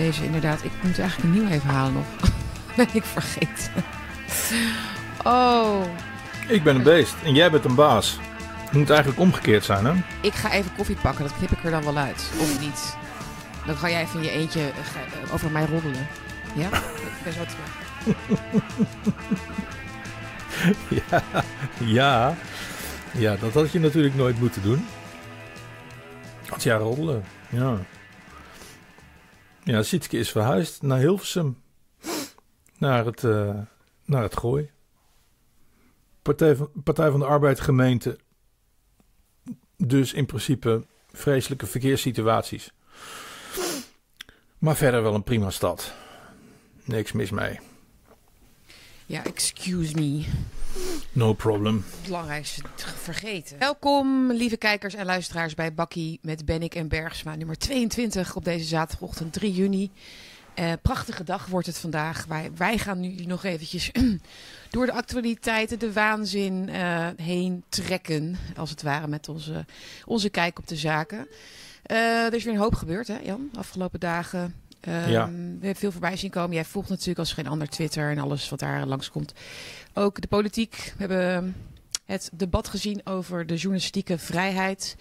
deze inderdaad. Ik moet eigenlijk een nieuw even halen nog. ben ik vergeten. Oh. Ik ben een beest en jij bent een baas. Het moet eigenlijk omgekeerd zijn, hè? Ik ga even koffie pakken. Dat knip ik er dan wel uit. Of niet. Dan ga jij even in je eentje eh, eh, over mij roddelen. Ja? Ik ben zo terug. Ja, ja. Ja, dat had je natuurlijk nooit moeten doen. Want ja, roddelen. Ja. Ja, Sietske is verhuisd naar Hilversum. Naar het, eh, naar het Gooi. Partij van, Partij van de Arbeid gemeente. Dus in principe vreselijke verkeerssituaties. Maar verder wel een prima stad. Niks mis mee. Ja, excuse me. No problem. Het belangrijkste vergeten. Welkom, lieve kijkers en luisteraars bij Bakkie met Bennik en Bergsma. Nummer 22 op deze zaterdagochtend 3 juni. Eh, prachtige dag wordt het vandaag. Wij, wij gaan nu nog eventjes door de actualiteiten, de waanzin eh, heen trekken. Als het ware met onze, onze kijk op de zaken. Eh, er is weer een hoop gebeurd, hè Jan, afgelopen dagen. Ehm, Ja. We hebben veel voorbij zien komen. Jij volgt natuurlijk als geen ander Twitter en alles wat daar langskomt. Ook de politiek. We hebben het debat gezien over de journalistieke vrijheid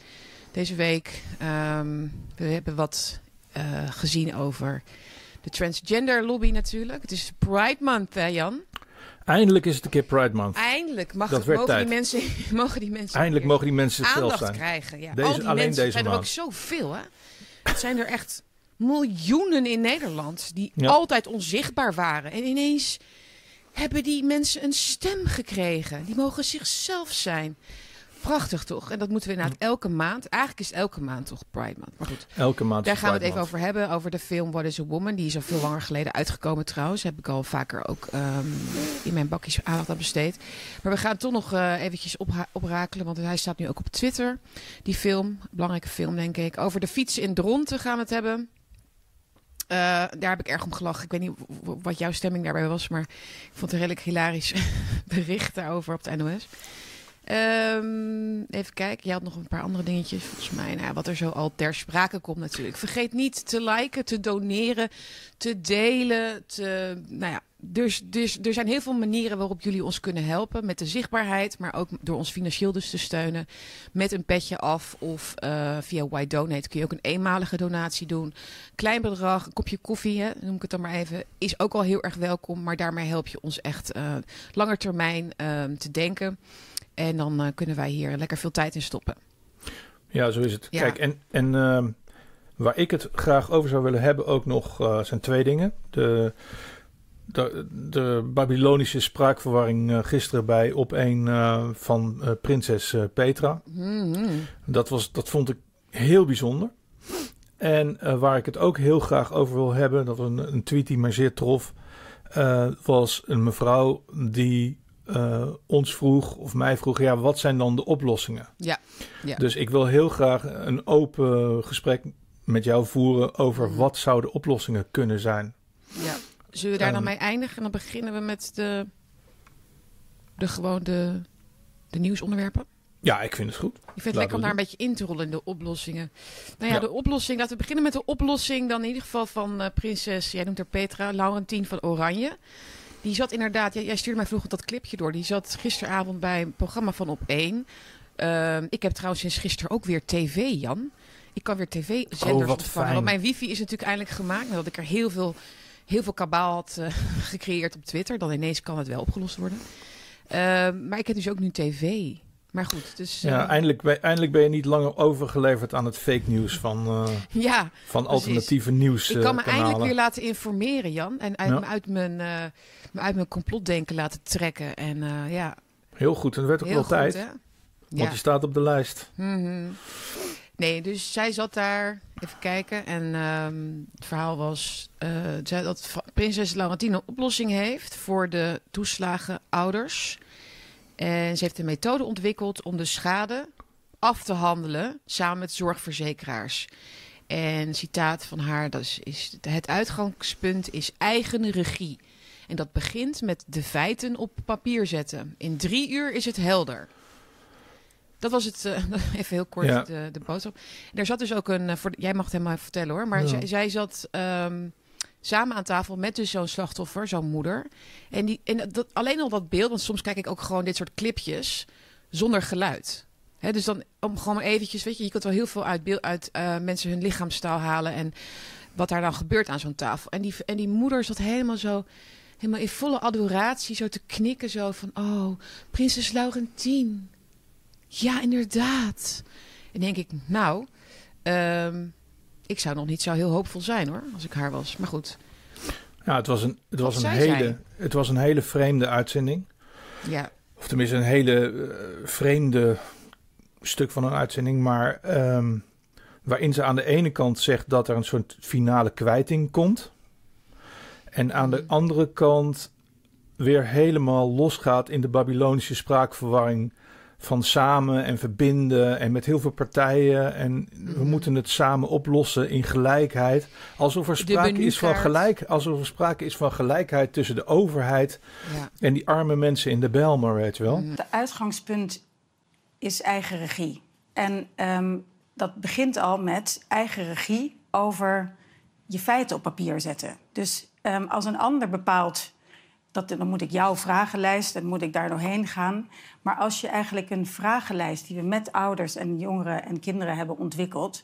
deze week. Ehm, we hebben wat eh, gezien over de transgender lobby natuurlijk. Het is Pride Month, hè Jan? Eindelijk is het een keer Pride Month. Eindelijk mag, Dat mogen, die tijd. mensen, mogen die mensen Eindelijk mogen die mensen aandacht zijn. krijgen. Ja. Deze- Al die alleen mensen deze zijn er ook zoveel, hè? Het zijn er echt miljoenen in Nederland die Ja. altijd onzichtbaar waren. En ineens hebben die mensen een stem gekregen. Die mogen zichzelf zijn. Prachtig toch? En dat moeten we inderdaad elke maand. Eigenlijk is elke maand toch Pride Month. Maar goed, Elke maand. daar gaan we het even over hebben. Over de film What is a Woman. Die is al veel langer geleden uitgekomen trouwens. Heb ik al vaker ook ehm, in mijn bakjes aandacht aan besteed. Maar we gaan het toch nog eh, eventjes oprakelen. Want hij staat nu ook op Twitter. Die film. Belangrijke film denk ik. Over de fiets in Dronten gaan we het hebben. Eh, daar heb ik erg om gelachen. Ik weet niet wat jouw stemming daarbij was. Maar ik vond het redelijk hilarisch bericht daarover op het NOS. Ehm, even kijken, je had nog een paar andere dingetjes volgens mij. Nou, wat er zo al ter sprake komt natuurlijk. Vergeet niet te liken, te doneren, te delen. Te, nou ja, dus, dus er zijn heel veel manieren waarop jullie ons kunnen helpen. Met de zichtbaarheid, maar ook door ons financieel dus te steunen. Met een petje af of eh, via Why Donate kun je ook een eenmalige donatie doen. Klein bedrag, een kopje koffie, hè, noem ik het dan maar even, is ook al heel erg welkom. Maar daarmee help je ons echt eh langer termijn ehm, te denken. En dan eh, kunnen wij hier lekker veel tijd in stoppen. Ja, zo is het. Ja. Kijk, en, en ehm, waar ik het graag over zou willen hebben ook nog zijn twee dingen. De, de, de Babylonische spraakverwarring eh, gisteren bij op een eh, van eh, prinses Petra. Mhm. Dat, was, dat vond ik heel bijzonder. En waar ik het ook heel graag over wil hebben, dat was een, een tweet die mij zeer trof, was een mevrouw die ons vroeg, of mij vroeg, ja, wat zijn dan de oplossingen? Ja, ja. Dus ik wil heel graag een open gesprek met jou voeren over Mhm. wat zouden oplossingen kunnen zijn. ja. Zullen we daar dan Ehm. mee eindigen? En dan beginnen we met de, de gewoon de, de nieuwsonderwerpen. Ja, ik vind het goed. Ik vind het Laten lekker om daar een beetje in te rollen in de oplossingen. Nou ja, Ja. de oplossing. Laten we beginnen met de oplossing dan in ieder geval van eh, prinses, jij noemt haar Petra, Laurentien van Oranje. Die zat inderdaad, jij, jij stuurde mij vroeger dat clipje door. Die zat gisteravond bij een programma van Op 1. Ehm, ik heb trouwens sinds gisteren ook weer tv, Jan. Ik kan weer tv-zenders Oh, ontvangen. Want mijn wifi is natuurlijk eindelijk gemaakt. Nadat ik er heel veel, heel veel kabaal had eh, gecreëerd op Twitter. Dan ineens kan het wel opgelost worden. Ehm, maar ik heb dus ook nu tv. Maar goed, dus... Ja, eh, eindelijk, ben, eindelijk ben je niet langer overgeleverd aan het fake nieuws van, eh, ja, van alternatieve nieuws. Ik kan me eindelijk weer laten informeren, Jan. En uit, Ja. uit, mijn, me uit mijn complotdenken laten trekken. En ja, Heel goed, en dat werd ook heel wel goed, tijd, hè? want Ja. je staat op de lijst. Mhm. Nee, dus zij zat daar, even kijken. En ehm, het verhaal was zij- dat prinses Laurentine een oplossing heeft voor de toeslagenouders. En ze heeft een methode ontwikkeld om de schade af te handelen samen met zorgverzekeraars. En citaat van haar, dat is, is het uitgangspunt is eigen regie. En dat begint met de feiten op papier zetten. In drie uur is het helder. Dat was het, eh, even heel kort Ja. de, de boodschap. En er zat dus ook een, eh, voor, jij mag het helemaal vertellen hoor, maar Ja. zij, zij zat, ehm, samen aan tafel met dus zo'n slachtoffer, zo'n moeder. En, die, en dat, alleen al dat beeld, want soms kijk ik ook gewoon dit soort clipjes zonder geluid. Dus dan om gewoon eventjes, weet je, je kunt wel heel veel uit, beeld, uit eh, mensen hun lichaamstaal halen en wat daar dan gebeurt aan zo'n tafel. En die, en die moeder zat helemaal zo, helemaal in volle adoratie, zo te knikken, zo van, oh, prinses Laurentien. Ja, inderdaad. En denk ik, nou, ehm, ik zou nog niet zo heel hoopvol zijn hoor, als ik haar was. Maar goed. Ja, het was een, het was een, hele, zij? het was een hele vreemde uitzending. Ja, Of tenminste een hele eh, vreemde stuk van een uitzending. Maar ehm, waarin ze aan de ene kant zegt dat er een soort finale kwijting komt. En aan de andere kant weer helemaal losgaat in de Babylonische spraakverwarring van samen en verbinden en met heel veel partijen en we Mhm. moeten het samen oplossen in gelijkheid. Alsof er sprake is van gelijk, alsof er sprake is van gelijkheid tussen de overheid ja. en die arme mensen in de Belmar, weet je wel. Mhm. Het uitgangspunt is eigen regie. En ehm, dat begint al met eigen regie over je feiten op papier zetten. Dus ehm, als een ander bepaalt, dat, dan moet ik jouw vragenlijst, dan moet ik daar doorheen gaan. Maar als je eigenlijk een vragenlijst die we met ouders en jongeren en kinderen hebben ontwikkeld,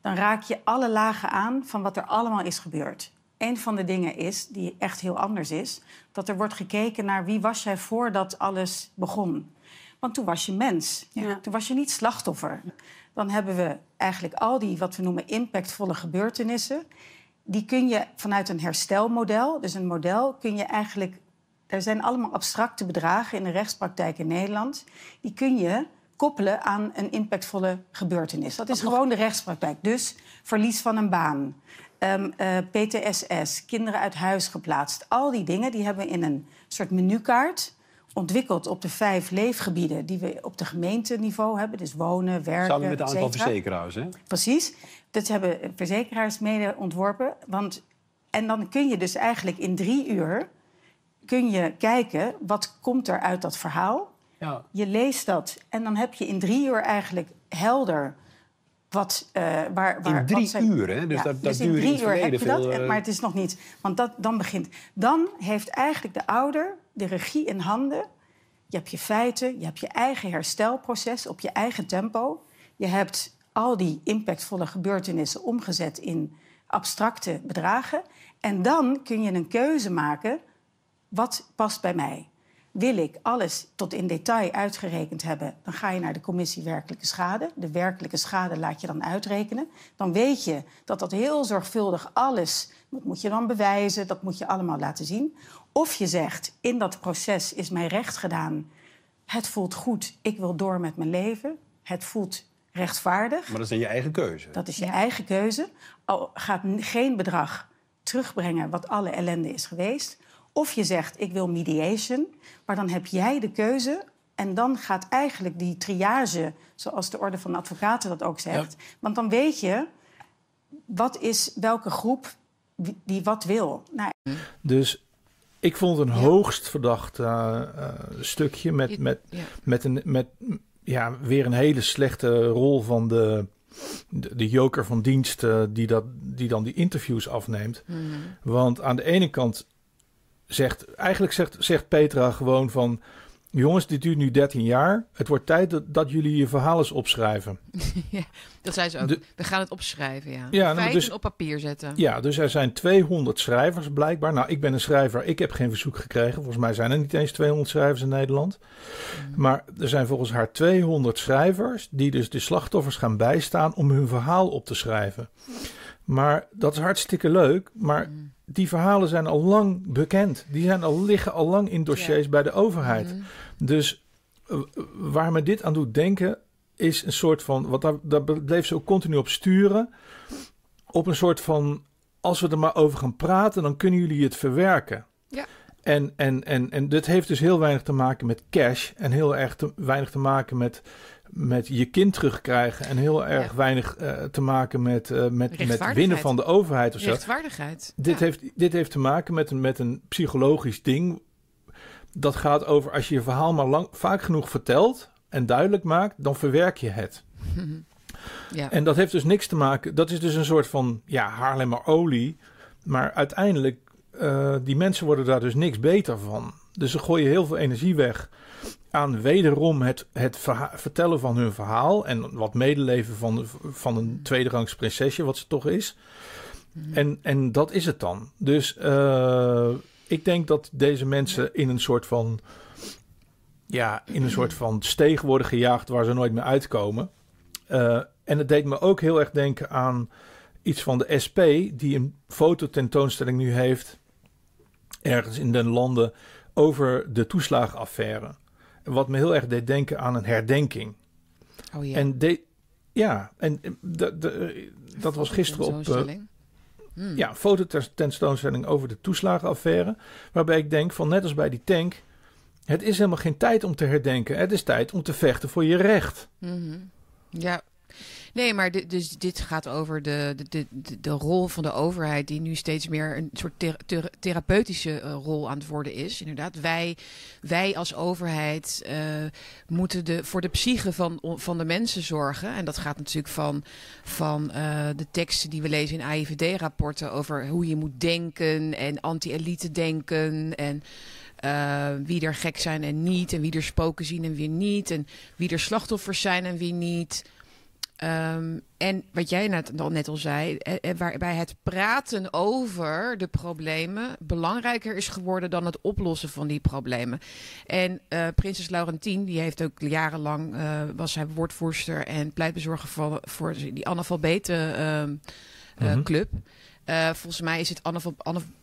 dan raak je alle lagen aan van wat er allemaal is gebeurd. Een van de dingen is, die echt heel anders is, dat er wordt gekeken naar wie was jij voordat alles begon. Want toen was je mens. Ja. Toen was je niet slachtoffer. Dan hebben we eigenlijk al die wat we noemen impactvolle gebeurtenissen. Die kun je vanuit een herstelmodel, dus een model, kun je eigenlijk. Er zijn allemaal abstracte bedragen in de rechtspraktijk in Nederland. Die kun je koppelen aan een impactvolle gebeurtenis. Dat is gewoon de rechtspraktijk. Dus verlies van een baan, ehm, eh, PTSS, kinderen uit huis geplaatst. Al die dingen die hebben we in een soort menukaart ontwikkeld op de vijf leefgebieden die we op de gemeenteniveau hebben. Dus wonen, werken, Samen met een aantal verzekeraars, hè? Precies. Dat hebben verzekeraars mede ontworpen. Want, en dan kun je dus eigenlijk in drie uur kun je kijken wat komt er uit dat verhaal. Ja. Je leest dat en dan heb je in drie uur eigenlijk helder wat, eh, waar, waar, In drie wat zijn- uur, hè? Dus dat, dat dus in drie uur heb je dat, veel, eh, maar het is nog niet. Want dat, dan begint. Dan heeft eigenlijk de ouder de regie in handen. Je hebt je feiten, je hebt je eigen herstelproces op je eigen tempo. Je hebt al die impactvolle gebeurtenissen omgezet in abstracte bedragen. En dan kun je een keuze maken. Wat past bij mij? Wil ik alles tot in detail uitgerekend hebben, dan ga je naar de commissie werkelijke schade. De werkelijke schade laat je dan uitrekenen. Dan weet je dat dat heel zorgvuldig alles, dat moet je dan bewijzen, dat moet je allemaal laten zien. Of je zegt, in dat proces is mij recht gedaan, het voelt goed, ik wil door met mijn leven, het voelt rechtvaardig. Maar dat is dan je eigen keuze. Dat is je eigen keuze. Al gaat geen bedrag terugbrengen wat alle ellende is geweest. Of je zegt, ik wil mediation. Maar dan heb jij de keuze. En dan gaat eigenlijk die triage, zoals de Orde van Advocaten dat ook zegt. Want dan weet je, wat is welke groep die wat wil. Nou, Dus ik vond het een hoogst verdacht eh, eh, stukje met, Je- met, ja. met, een, met ja, weer een hele slechte rol van de, de, de joker van dienst eh, die, dat, die dan die interviews afneemt. Mhm. Want aan de ene kant zegt, eigenlijk zegt, zegt Petra gewoon van... Jongens, dit duurt nu 13 jaar. Het wordt tijd dat, dat jullie je verhaal eens opschrijven. ja, dat zei ze ook. De- We gaan het opschrijven, ja. Ja, nou, Feiten dus- op papier zetten. Ja, dus er zijn 200 schrijvers blijkbaar. Nou, ik ben een schrijver. Ik heb geen verzoek gekregen. Volgens mij zijn er niet eens 200 schrijvers in Nederland. Maar er zijn volgens haar 200 schrijvers die dus de slachtoffers gaan bijstaan om hun verhaal op te schrijven. Maar dat is hartstikke leuk. Maar die verhalen zijn al lang bekend. Die zijn al, liggen al lang in dossiers bij de overheid. Mhm. Dus eh, waar me dit aan doet denken, is een soort van. Wat daar, daar bleef ze ook continu op sturen. Op een soort van. Als we er maar over gaan praten, dan kunnen jullie het verwerken. Ja. En, en, en, en dit heeft dus heel weinig te maken met cash. En heel erg te, weinig te maken met, met je kind terugkrijgen. En heel erg Ja. weinig eh, te maken met, eh, met, met winnen van de overheid of zo. Rechtvaardigheid. Dit, Ja. heeft, dit heeft te maken met een, met een psychologisch ding. Dat gaat over als je je verhaal maar lang, vaak genoeg vertelt en duidelijk maakt, dan verwerk je het. Ja. En dat heeft dus niks te maken. Dat is dus een soort van ja, Haarlemmer olie. maar uiteindelijk, uh, die mensen worden daar dus niks beter van. Dus ze gooien heel veel energie weg aan wederom het, het vertellen van hun verhaal. En wat medeleven van, van een tweederangs prinsesje, wat ze toch is. Mhm. En, en dat is het dan. Dus uh, ik denk dat deze mensen in een soort van. Ja, in een soort van steeg worden gejaagd waar ze nooit meer uitkomen. Uh, en het deed me ook heel erg denken aan iets van de SP, die een fototentoonstelling nu heeft. ergens in den landen over de toeslagenaffaire. Wat me heel erg deed denken aan een herdenking. Oh ja. En de, ja, en dat was gisteren op. Uh, hmm. Ja, fototentoonstelling over de toeslagenaffaire. Waarbij ik denk van net als bij die tank. Het is helemaal geen tijd om te herdenken. Het is tijd om te vechten voor je recht. Mm Ja, Nee, maar dus dit gaat over de, de, de, de, rol van de overheid, die nu steeds meer een soort therapeutische uh, rol aan het worden is. Inderdaad, wij, wij als overheid uh, moeten de, voor de psyche van, van de mensen zorgen. En dat gaat natuurlijk van, van uh, de teksten die we lezen in AIVD-rapporten over hoe je moet denken en anti-elite denken. En wie er gek zijn en niet. En wie er spoken zien en wie niet. En wie er slachtoffers zijn en wie niet. Um, en wat jij net, al, net al zei, eh, eh, waarbij het praten over de problemen belangrijker is geworden dan het oplossen van die problemen. En uh, prinses Laurentien, die heeft ook jarenlang, uh, was zij woordvoerster en pleitbezorger voor, voor die analfabeten uh, mm club. volgens mij is het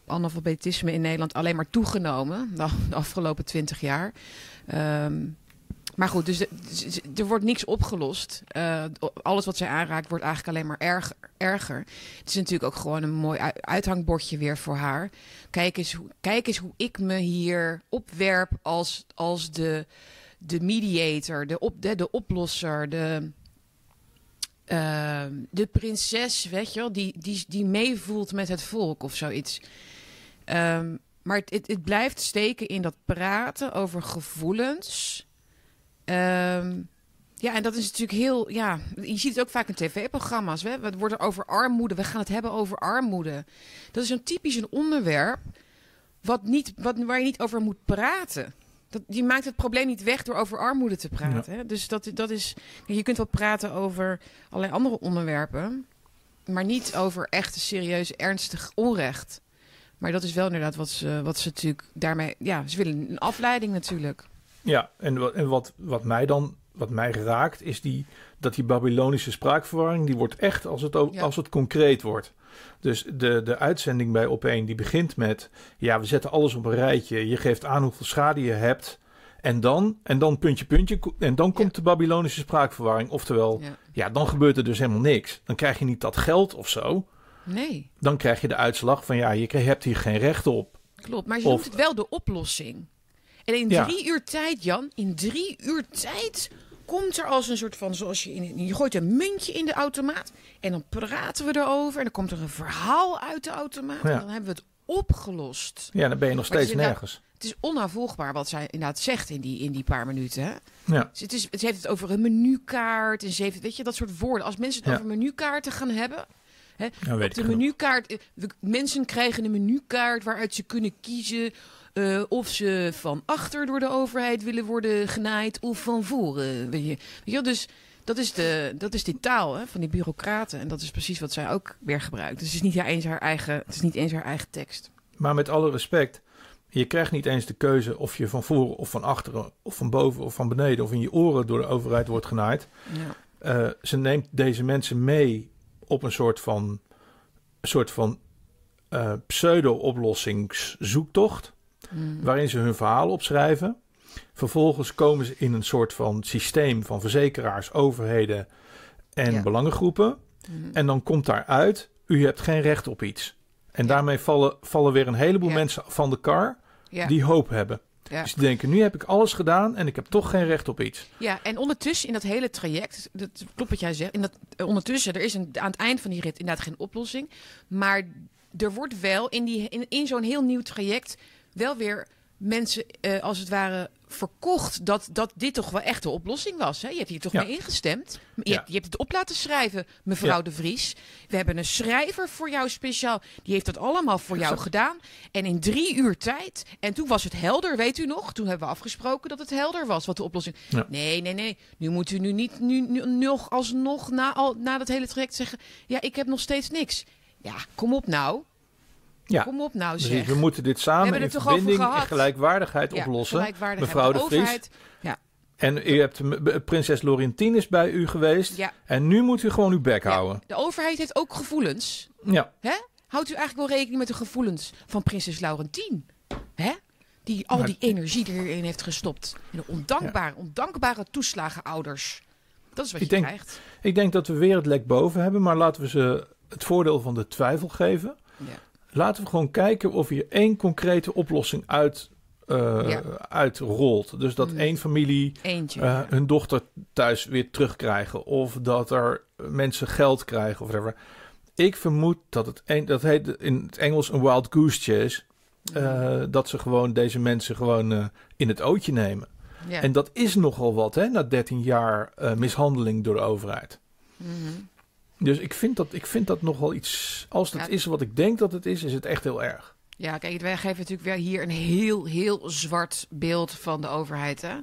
analfabetisme in Nederland alleen maar toegenomen de, de afgelopen twintig jaar. Um, maar goed, dus er wordt niks opgelost. Uh, alles wat zij aanraakt wordt eigenlijk alleen maar erger, erger. Het is natuurlijk ook gewoon een mooi uithangbordje weer voor haar. Kijk eens, kijk eens hoe ik me hier opwerp als, als de, de mediator, de, op, de, de oplosser, de, uh, de prinses, weet je wel, die, die, die meevoelt met het volk of zoiets. Um, maar het, het blijft steken in dat praten over gevoelens Um, ja, en dat is natuurlijk heel. Ja, je ziet het ook vaak in tv-programma's. Het wordt er over armoede. We gaan het hebben over armoede. Dat is een typisch een onderwerp wat niet, wat, waar je niet over moet praten. Dat, je maakt het probleem niet weg door over armoede te praten. Hè? Dus dat, dat is. Je kunt wel praten over allerlei andere onderwerpen. Maar niet over echt serieus, ernstig onrecht. Maar dat is wel inderdaad wat ze, wat ze natuurlijk daarmee. Ja, ze willen een afleiding natuurlijk. Ja, en, wat, en wat, wat mij dan wat mij raakt, is die, dat die Babylonische spraakverwarring, die wordt echt als het, als het concreet wordt. Dus de, de uitzending bij Op1, die begint met, ja, we zetten alles op een rijtje. Je geeft aan hoeveel schade je hebt. En dan, en dan puntje, puntje. En dan komt de Babylonische spraakverwarring. Oftewel, ja. ja, dan gebeurt er dus helemaal niks. Dan krijg je niet dat geld of zo. Nee. Dan krijg je de uitslag van, ja, je hebt hier geen recht op. Klopt, maar je of, noemt het wel de oplossing. En in drie uur tijd, Jan, in drie uur tijd komt er als een soort van, zoals je in, je gooit een muntje in de automaat en dan praten we erover en dan komt er een verhaal uit de automaat en dan hebben we het opgelost. Ja, dan ben je nog steeds nergens. Het is onnavolgbaar wat zij inderdaad zegt in die, in die paar minuten. Hè? Ja. Dus het, is, het heeft het over een menukaart en ze heeft, weet je, dat soort woorden. Als mensen het over menukaarten gaan hebben, Hè? Nou, de menukaart, mensen krijgen een menukaart waaruit ze kunnen kiezen uh, of ze van achter door de overheid willen worden genaaid of van voren. Weet je, weet je dus dat is, de, dat is die taal hè, van die bureaucraten. En dat is precies wat zij ook weer gebruikt. Dus het is niet eens haar eigen, het is niet eens haar eigen tekst. Maar met alle respect, je krijgt niet eens de keuze of je van voren of van achteren of van boven of van beneden of in je oren door de overheid wordt genaaid. Ja. Uh, ze neemt deze mensen mee op een soort van, een soort van uh, pseudo-oplossingszoektocht. Hmm. waarin ze hun verhaal opschrijven. Vervolgens komen ze in een soort van systeem van verzekeraars, overheden en belangengroepen. Hmm. En dan komt daaruit, u hebt geen recht op iets. En daarmee vallen, vallen weer een heleboel mensen van de kar die hoop hebben. Ja. Dus die denken, nu heb ik alles gedaan en ik heb toch geen recht op iets. Ja, en ondertussen in dat hele traject, dat klopt wat jij zegt, in dat, ondertussen, er is een, aan het eind van die rit inderdaad geen oplossing. Maar er wordt wel in, die, in, in zo'n heel nieuw traject wel weer mensen eh, als het ware verkocht dat, dat dit toch wel echt de oplossing was. Hè? Je hebt hier toch Ja. mee ingestemd. Je, Ja. hebt, je hebt het op laten schrijven, mevrouw Ja. de Vries. We hebben een schrijver voor jou speciaal. Die heeft dat allemaal voor jou gedaan. En in drie uur tijd. En toen was het helder, weet u nog? Toen hebben we afgesproken dat het helder was wat de oplossing. Nee, nee, nee. Nu moet u nu niet nu, nu nog alsnog na, al, na dat hele traject zeggen. Ja, ik heb nog steeds niks. Ja, kom op nou. Ja, Kom op nou, zeg. We moeten dit samen in verbinding en gelijkwaardigheid Ja, oplossen. gelijkwaardigheid. Mevrouw de Vries. Ja, En u hebt prinses Laurentien is bij u geweest. ja, En nu moet u gewoon uw bek ja. houden. De overheid heeft ook gevoelens. Ja. Hè? Houdt u eigenlijk wel rekening met de gevoelens van prinses Laurentien? Hè? Die al Maar- die energie erin heeft gestopt. En de ondankbare, ondankbare toeslagenouders. Dat is wat Ik je denk- krijgt. Ik denk dat we weer het lek boven hebben, maar laten we ze het voordeel van de twijfel geven. Ja. Laten we gewoon kijken of hier één concrete oplossing uit, eh, Ja. uitrolt. Dus dat Mm. één familie Eentje. eh, hun dochter thuis weer terugkrijgen. Of dat er mensen geld krijgen of whatever. Ik vermoed dat het een, dat heet in het Engels een wild goose chase. eh, dat ze gewoon deze mensen gewoon in het ootje nemen. ja. En dat is nogal wat, hè, na 13 jaar mishandeling door de overheid. Mhm. Dus ik vind dat, ik vind dat nogal iets. Als het Ja. is wat ik denk dat het is, is het echt heel erg. Ja, kijk, wij geven natuurlijk weer hier een heel, heel zwart beeld van de overheid. Hè?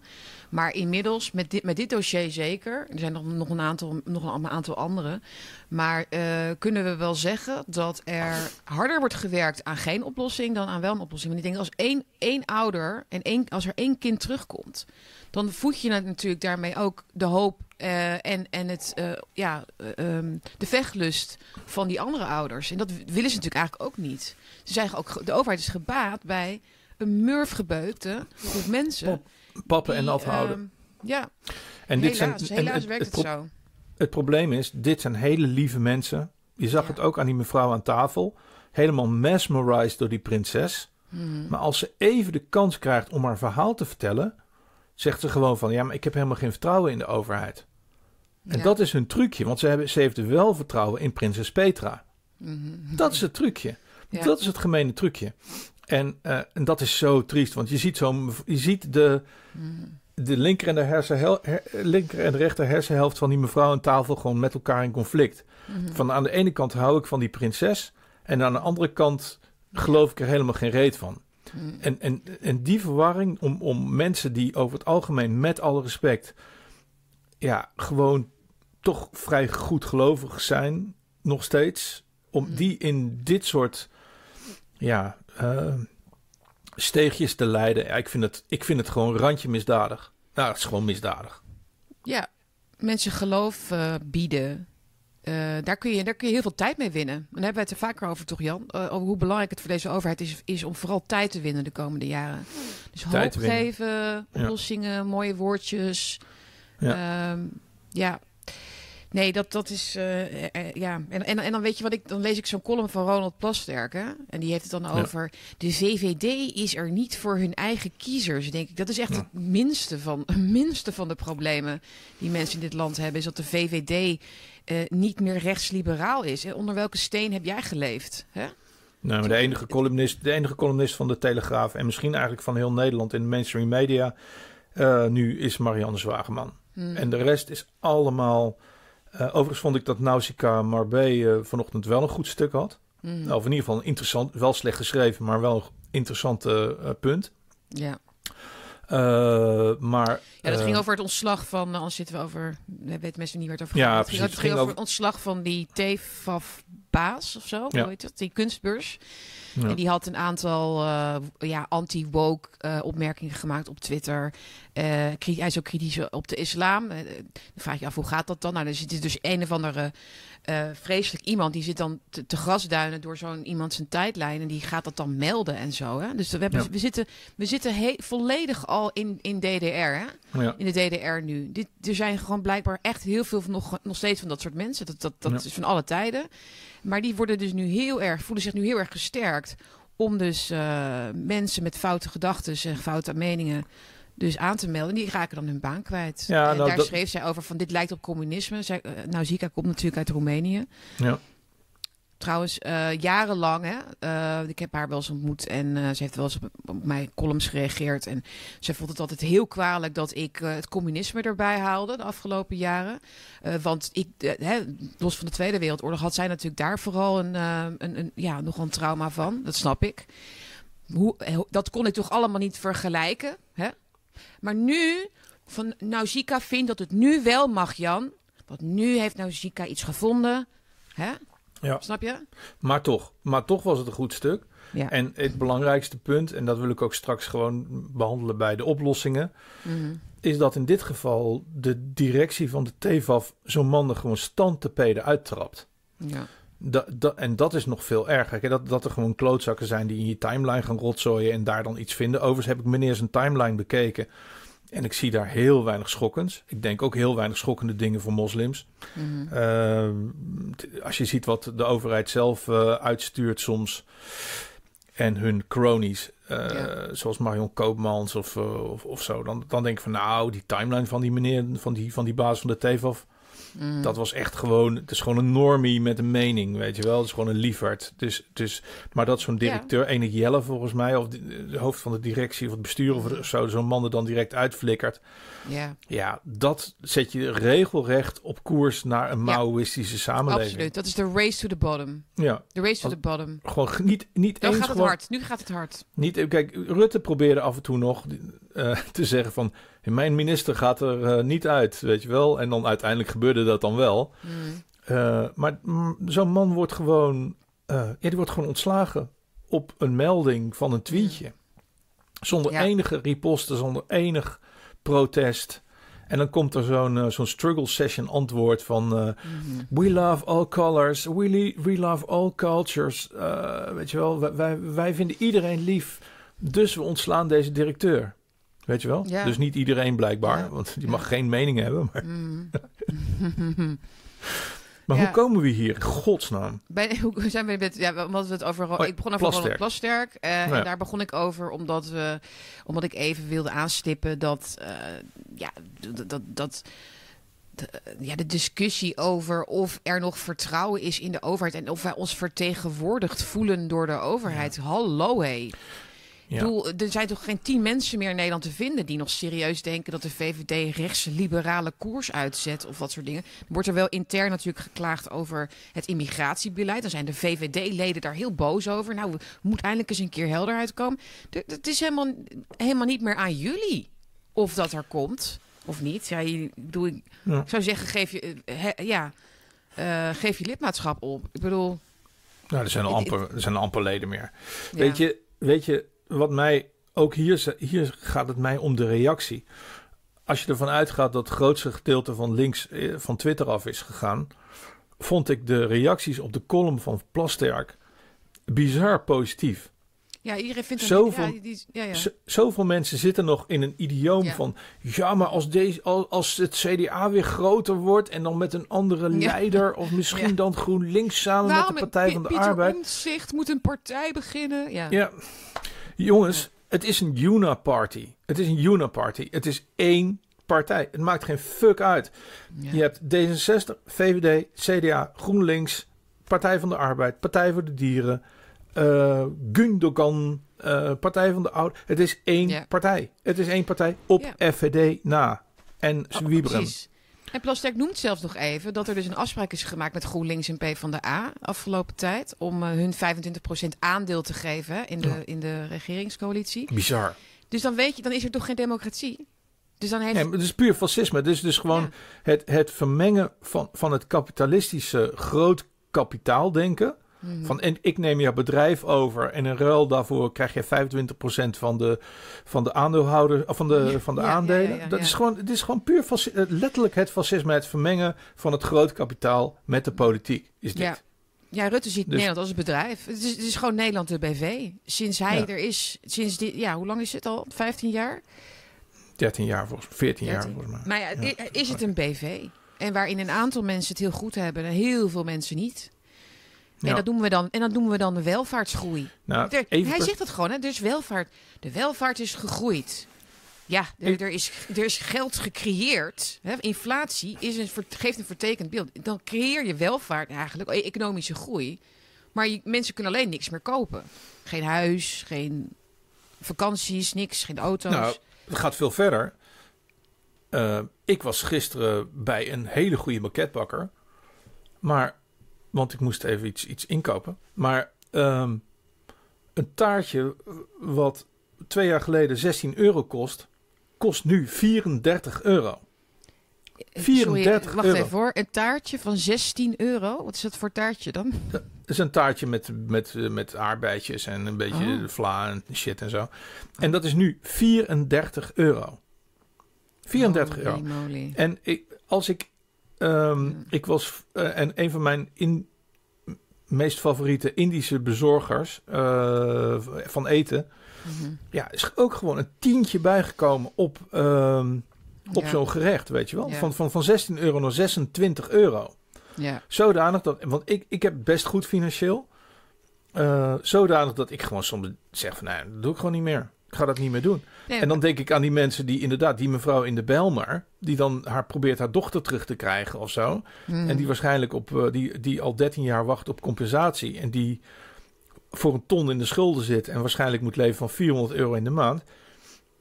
Maar inmiddels, met dit, met dit dossier zeker, er zijn nog, nog, een, aantal, nog een aantal andere. Maar eh, kunnen we wel zeggen dat er harder wordt gewerkt aan geen oplossing dan aan wel een oplossing. Want ik denk, als één, één ouder en één, als er één kind terugkomt, dan voed je natuurlijk daarmee ook de hoop eh, en, en het, eh, ja, eh, ehm, de vechtlust van die andere ouders. En dat willen ze natuurlijk eigenlijk ook niet. Ze zijn ook, de overheid is gebaat bij een murfgebeukte groep mensen. Pappen en afhouden. ehm, ja, en dit helaas, zijn, helaas en werkt het, pro- zo. het probleem is, dit zijn hele lieve mensen. Je zag Ja. het ook aan die mevrouw aan tafel. Helemaal mesmerized door die prinses. Mhm. Maar als ze even de kans krijgt om haar verhaal te vertellen, zegt ze gewoon van ja, maar ik heb helemaal geen vertrouwen in de overheid. En Ja. dat is hun trucje, want ze, hebben, ze heeft wel vertrouwen in prinses Petra. Mhm. Dat is het trucje. Ja. Dat is het gemene trucje. En, eh, en dat is zo triest, want je ziet, zo, je ziet de, Mhm. de linker en de, hersenhel, her- linker en de rechter hersenhelft van die mevrouw aan tafel gewoon met elkaar in conflict. Mhm. Van aan de ene kant hou ik van die prinses en aan de andere kant geloof ik er helemaal geen reet van. En, en, en die verwarring om, om mensen die over het algemeen, met alle respect, ja, gewoon toch vrij goed gelovig zijn, nog steeds, om Mhm. die in dit soort ja, eh, steegjes te leiden, ja, ik, vind het, ik vind het gewoon randje misdadig. Nou, het is gewoon misdadig. Ja, mensen geloof eh, bieden. Eh, daar, kun je, daar kun je heel veel tijd mee winnen. En daar hebben we het er vaker over, toch Jan? Over hoe belangrijk het voor deze overheid is, is om vooral tijd te winnen de komende jaren. Dus Tijd hoop geven, oplossingen, mooie woordjes. Ja. Ehm, ja. Nee, dat, dat is. eh, eh, ja. En, en, en dan weet je wat ik. Dan lees ik zo'n column van Ronald Plasterk. Hè? En die heeft het dan Ja. over. De VVD is er niet voor hun eigen kiezers. Denk ik. Dat is echt Ja. het minste van, het minste van de problemen die mensen in dit land hebben. Is dat de VVD eh, niet meer rechtsliberaal is. En onder welke steen heb jij geleefd? Hè? Nou, maar de enige, columnist, de enige columnist van de Telegraaf en misschien eigenlijk van heel Nederland in de mainstream media eh, nu is Marianne Zwageman. Hmm. En de rest is allemaal. Eh, overigens vond ik dat Nausicaa Marbé eh, vanochtend wel een goed stuk had. Hmm. Of in ieder geval een interessant, wel slecht geschreven, maar wel een interessant eh, punt. Ja. Maar. Ja, dat ging over het ontslag van, anders zitten we over, we weten mensen niet waar het over Ja, gaat. Het precies. ging, het over het ontslag van die TFAF Baas of zo, Ja. hoe heet dat? Die kunstbeurs. En die had een aantal eh, ja, anti-woke eh, opmerkingen gemaakt op Twitter. Eh, hij is ook kritisch op de islam. Dan vraag je af, hoe gaat dat dan? Nou, er zit dus een of andere eh, vreselijk iemand... die zit dan te, te grasduinen door zo'n iemand zijn tijdlijn... en die gaat dat dan melden en zo. Hè? Dus we, hebben, Ja. we zitten, we zitten he- volledig al in, in DDR, hè? ja. in de DDR nu. Dit, er zijn gewoon blijkbaar echt heel veel van nog, nog steeds van dat soort mensen. Dat, dat, dat Ja. is van alle tijden. Maar die worden dus nu heel erg, voelen zich nu heel erg gesterkt. Om dus eh, mensen met foute gedachten en foute meningen dus aan te melden. Die raken dan hun baan kwijt. Ja, en nou, daar dat- schreef zij over van dit lijkt op communisme. Zij, eh, nou, Zika komt natuurlijk uit Roemenië. ja. Trouwens, eh, jarenlang, hè, eh, ik heb haar wel eens ontmoet en eh, ze heeft wel eens op, op mijn columns gereageerd. En ze vond het altijd heel kwalijk dat ik het communisme erbij haalde de afgelopen jaren. Want ik, hè, los van de Tweede Wereldoorlog, had zij natuurlijk daar vooral een, een, een, ja, nogal een trauma van. Dat snap ik. Hoe, dat kon ik toch allemaal niet vergelijken. Hè? Maar nu, van Nausicaa vindt dat het nu wel mag, Jan. Want nu heeft Nausicaa iets gevonden. Hè? Ja. Snap je? Maar toch, maar toch was het een goed stuk. Ja. En het belangrijkste punt, en dat wil ik ook straks gewoon behandelen bij de oplossingen, Mhm. is dat in dit geval de directie van de TVAF zo'n man er gewoon standtepeden uittrapt. ja. Da, da- en dat is nog veel erger. Kijk, dat, dat er gewoon klootzakken zijn die in je timeline gaan rotzooien en daar dan iets vinden. Overigens heb ik meneer zijn timeline bekeken. En ik zie daar heel weinig schokkends. Ik denk ook heel weinig schokkende dingen voor moslims. Mhm. Ehm, als je ziet wat de overheid zelf eh, uitstuurt soms. En hun cronies, eh, Ja. zoals Marion Koopmans of, eh, of, of zo. Dan, dan denk ik van nou, die timeline van die meneer, van die, van die baas van de TVAF. Mhm. Dat was echt gewoon, het is gewoon een normie met een mening, weet je wel. Het is gewoon een liefhard. Dus, dus, maar dat zo'n directeur, ene Jelle volgens mij, of de, de hoofd van de directie of het bestuur of zo, zo'n man er dan direct uitflikkert. Ja, Ja, dat zet je regelrecht op koers naar een Ja. Maoïstische samenleving. absoluut. Dat is de race to the bottom. Ja, De race to the bottom. gewoon niet, niet Dan eens gaat het gewoon, hard. Nu gaat het hard. Niet, kijk, Rutte probeerde af en toe nog eh, te zeggen van... mijn minister gaat er eh, niet uit, weet je wel. En dan uiteindelijk gebeurde dat dan wel. Mhm. Eh, maar zo'n man wordt gewoon... ja, die wordt gewoon ontslagen op een melding van een tweetje. Zonder Ja. enige riposte, zonder enig protest. En dan komt er zo'n eh, zo'n struggle session antwoord van... eh, Mhm. We love all colors. We, we love all cultures. Eh, weet je wel, wij, wij, vinden iedereen lief. Dus we ontslaan deze directeur. Weet je wel? Ja. Dus niet iedereen blijkbaar. Ja. Want die Ja. mag geen mening hebben. Maar, Mhm. maar Ja. hoe komen we hier? Godsnaam. Bij, hoe zijn we met, ja, omdat we het over, Oh, ik begon over. Ronald Plasterk. eh, Ja. En daar begon ik over omdat, we, omdat ik even wilde aanstippen dat, eh, ja, dat, dat, dat de, ja, de discussie over of er nog vertrouwen is in de overheid en of wij ons vertegenwoordigd voelen door de overheid. Hallo hé. Ja. bedoel, er zijn toch geen tien mensen meer in Nederland te vinden die nog serieus denken dat de VVD rechtse liberale koers uitzet of dat soort dingen. Wordt er wel intern natuurlijk geklaagd over het immigratiebeleid. Dan zijn de VVD-leden daar heel boos over. Nou, moet eindelijk eens een keer helderheid komen. Het is helemaal, helemaal niet meer aan jullie of dat er komt of niet. Ja, je- ik zou zeggen, geef je, eh, ja, eh, geef je lidmaatschap op. Ik bedoel, Nou, er zijn amper, er zijn amper leden meer. ja. Weet, je, weet je, wat mij... Ook hier, hier gaat het mij om de reactie. Als je ervan uitgaat dat het grootste gedeelte van links eh, van Twitter af is gegaan... vond ik de reacties op de column van Plasterk bizar positief. Ja, iedereen vindt hem- Zoveel- ja, die- ja, ja. Zoveel mensen zitten nog in een idioom van... ja, maar als, deze, als, het CDA weer groter wordt... en dan met een andere leider... of misschien dan GroenLinks samen Waarom met de Partij van de Pieter Arbeid... Omtzigt moet een partij beginnen. Ja. Ja, jongens, het is een Una-party. Het is een Una-party. Het is één partij. Het maakt geen fuck uit. Ja. Je hebt D66, VVD, CDA, GroenLinks... Partij van de Arbeid, Partij voor de Dieren... eh Gundogan, eh, Partij van de Oud. Het is één Ja. partij. Het is één partij op Ja. FVD na. En Oh, Wieberen. precies. En Plasterk noemt zelfs nog even dat er dus een afspraak is gemaakt met GroenLinks en PvdA afgelopen tijd. Om eh, hun 25% aandeel te geven in, de, in de regeringscoalitie. Bizar. Dus dan weet je, dan is er toch geen democratie. Dus dan heeft. Nee, het is puur fascisme. Het is dus gewoon Ja. het, het vermengen van, van het kapitalistische groot kapitaaldenken. Mhm. Van, en ik neem jouw bedrijf over en in ruil daarvoor krijg je 25% van de, van de aandeelhouder, of van de, van de Ja, aandelen. ja, dat is gewoon, het is gewoon puur eh, letterlijk het fascisme, het vermengen van het groot kapitaal met de politiek. Is dit. Ja. Ja, Rutte ziet Dus- Nederland als een bedrijf. Het is, het is gewoon Nederland de BV. Sinds hij Ja. er is, sinds dit, ja, hoe lang is het al? 15 jaar? 13 jaar volgens 14 jaar 13. volgens mij. Maar ja, is het een BV? En waarin een aantal mensen het heel goed hebben en heel veel mensen niet. En, Ja. dat noemen we dan, en dat noemen we dan de welvaartsgroei. Nou, Er- even hij zegt dat gewoon, hè? is welvaart. De welvaart is gegroeid. Ja, er, Ik- er, is, er is geld gecreëerd. Hè? Inflatie is een, geeft een vertekend beeld. Dan creëer je welvaart eigenlijk, e- economische groei. Maar je, mensen kunnen alleen niks meer kopen. Geen huis, geen vakanties, niks, geen auto's. Nou, het gaat veel verder. Uh, ik was gisteren bij een hele goede maquetbakker. Maar, want ik moest even iets, iets inkopen. Maar um, een taartje wat twee jaar geleden 16 euro kost, kost nu 34 euro. 34 Sorry, wacht euro. even voor. Een taartje van 16 euro? Wat is dat voor taartje dan? Dat is een taartje met, met, met aardbeidjes en een beetje Oh. vla en shit en zo. En dat is nu 34 euro. 34 Holy euro. moly. En ik, als ik, ehm, ik was, eh, en een van mijn in, meest favoriete Indische bezorgers eh, van eten, Mhm. ja, is ook gewoon een tientje bijgekomen op, ehm, op Ja. zo'n gerecht, weet je wel. Ja. Van, van, van 16 euro naar 26 euro. Ja. Zodanig dat, want ik, ik heb best goed financieel. Eh, zodanig dat ik gewoon soms zeg van, nou, dat doe ik gewoon niet meer. Ik ga dat niet meer doen. Nee, En dan denk ik aan die mensen die inderdaad, die mevrouw in de Belmar, die dan haar probeert haar dochter terug te krijgen of zo. Mhm. En die waarschijnlijk op, eh, die, die al 13 jaar wacht op compensatie. En die voor een ton in de schulden zit en waarschijnlijk moet leven van 400 euro in de maand.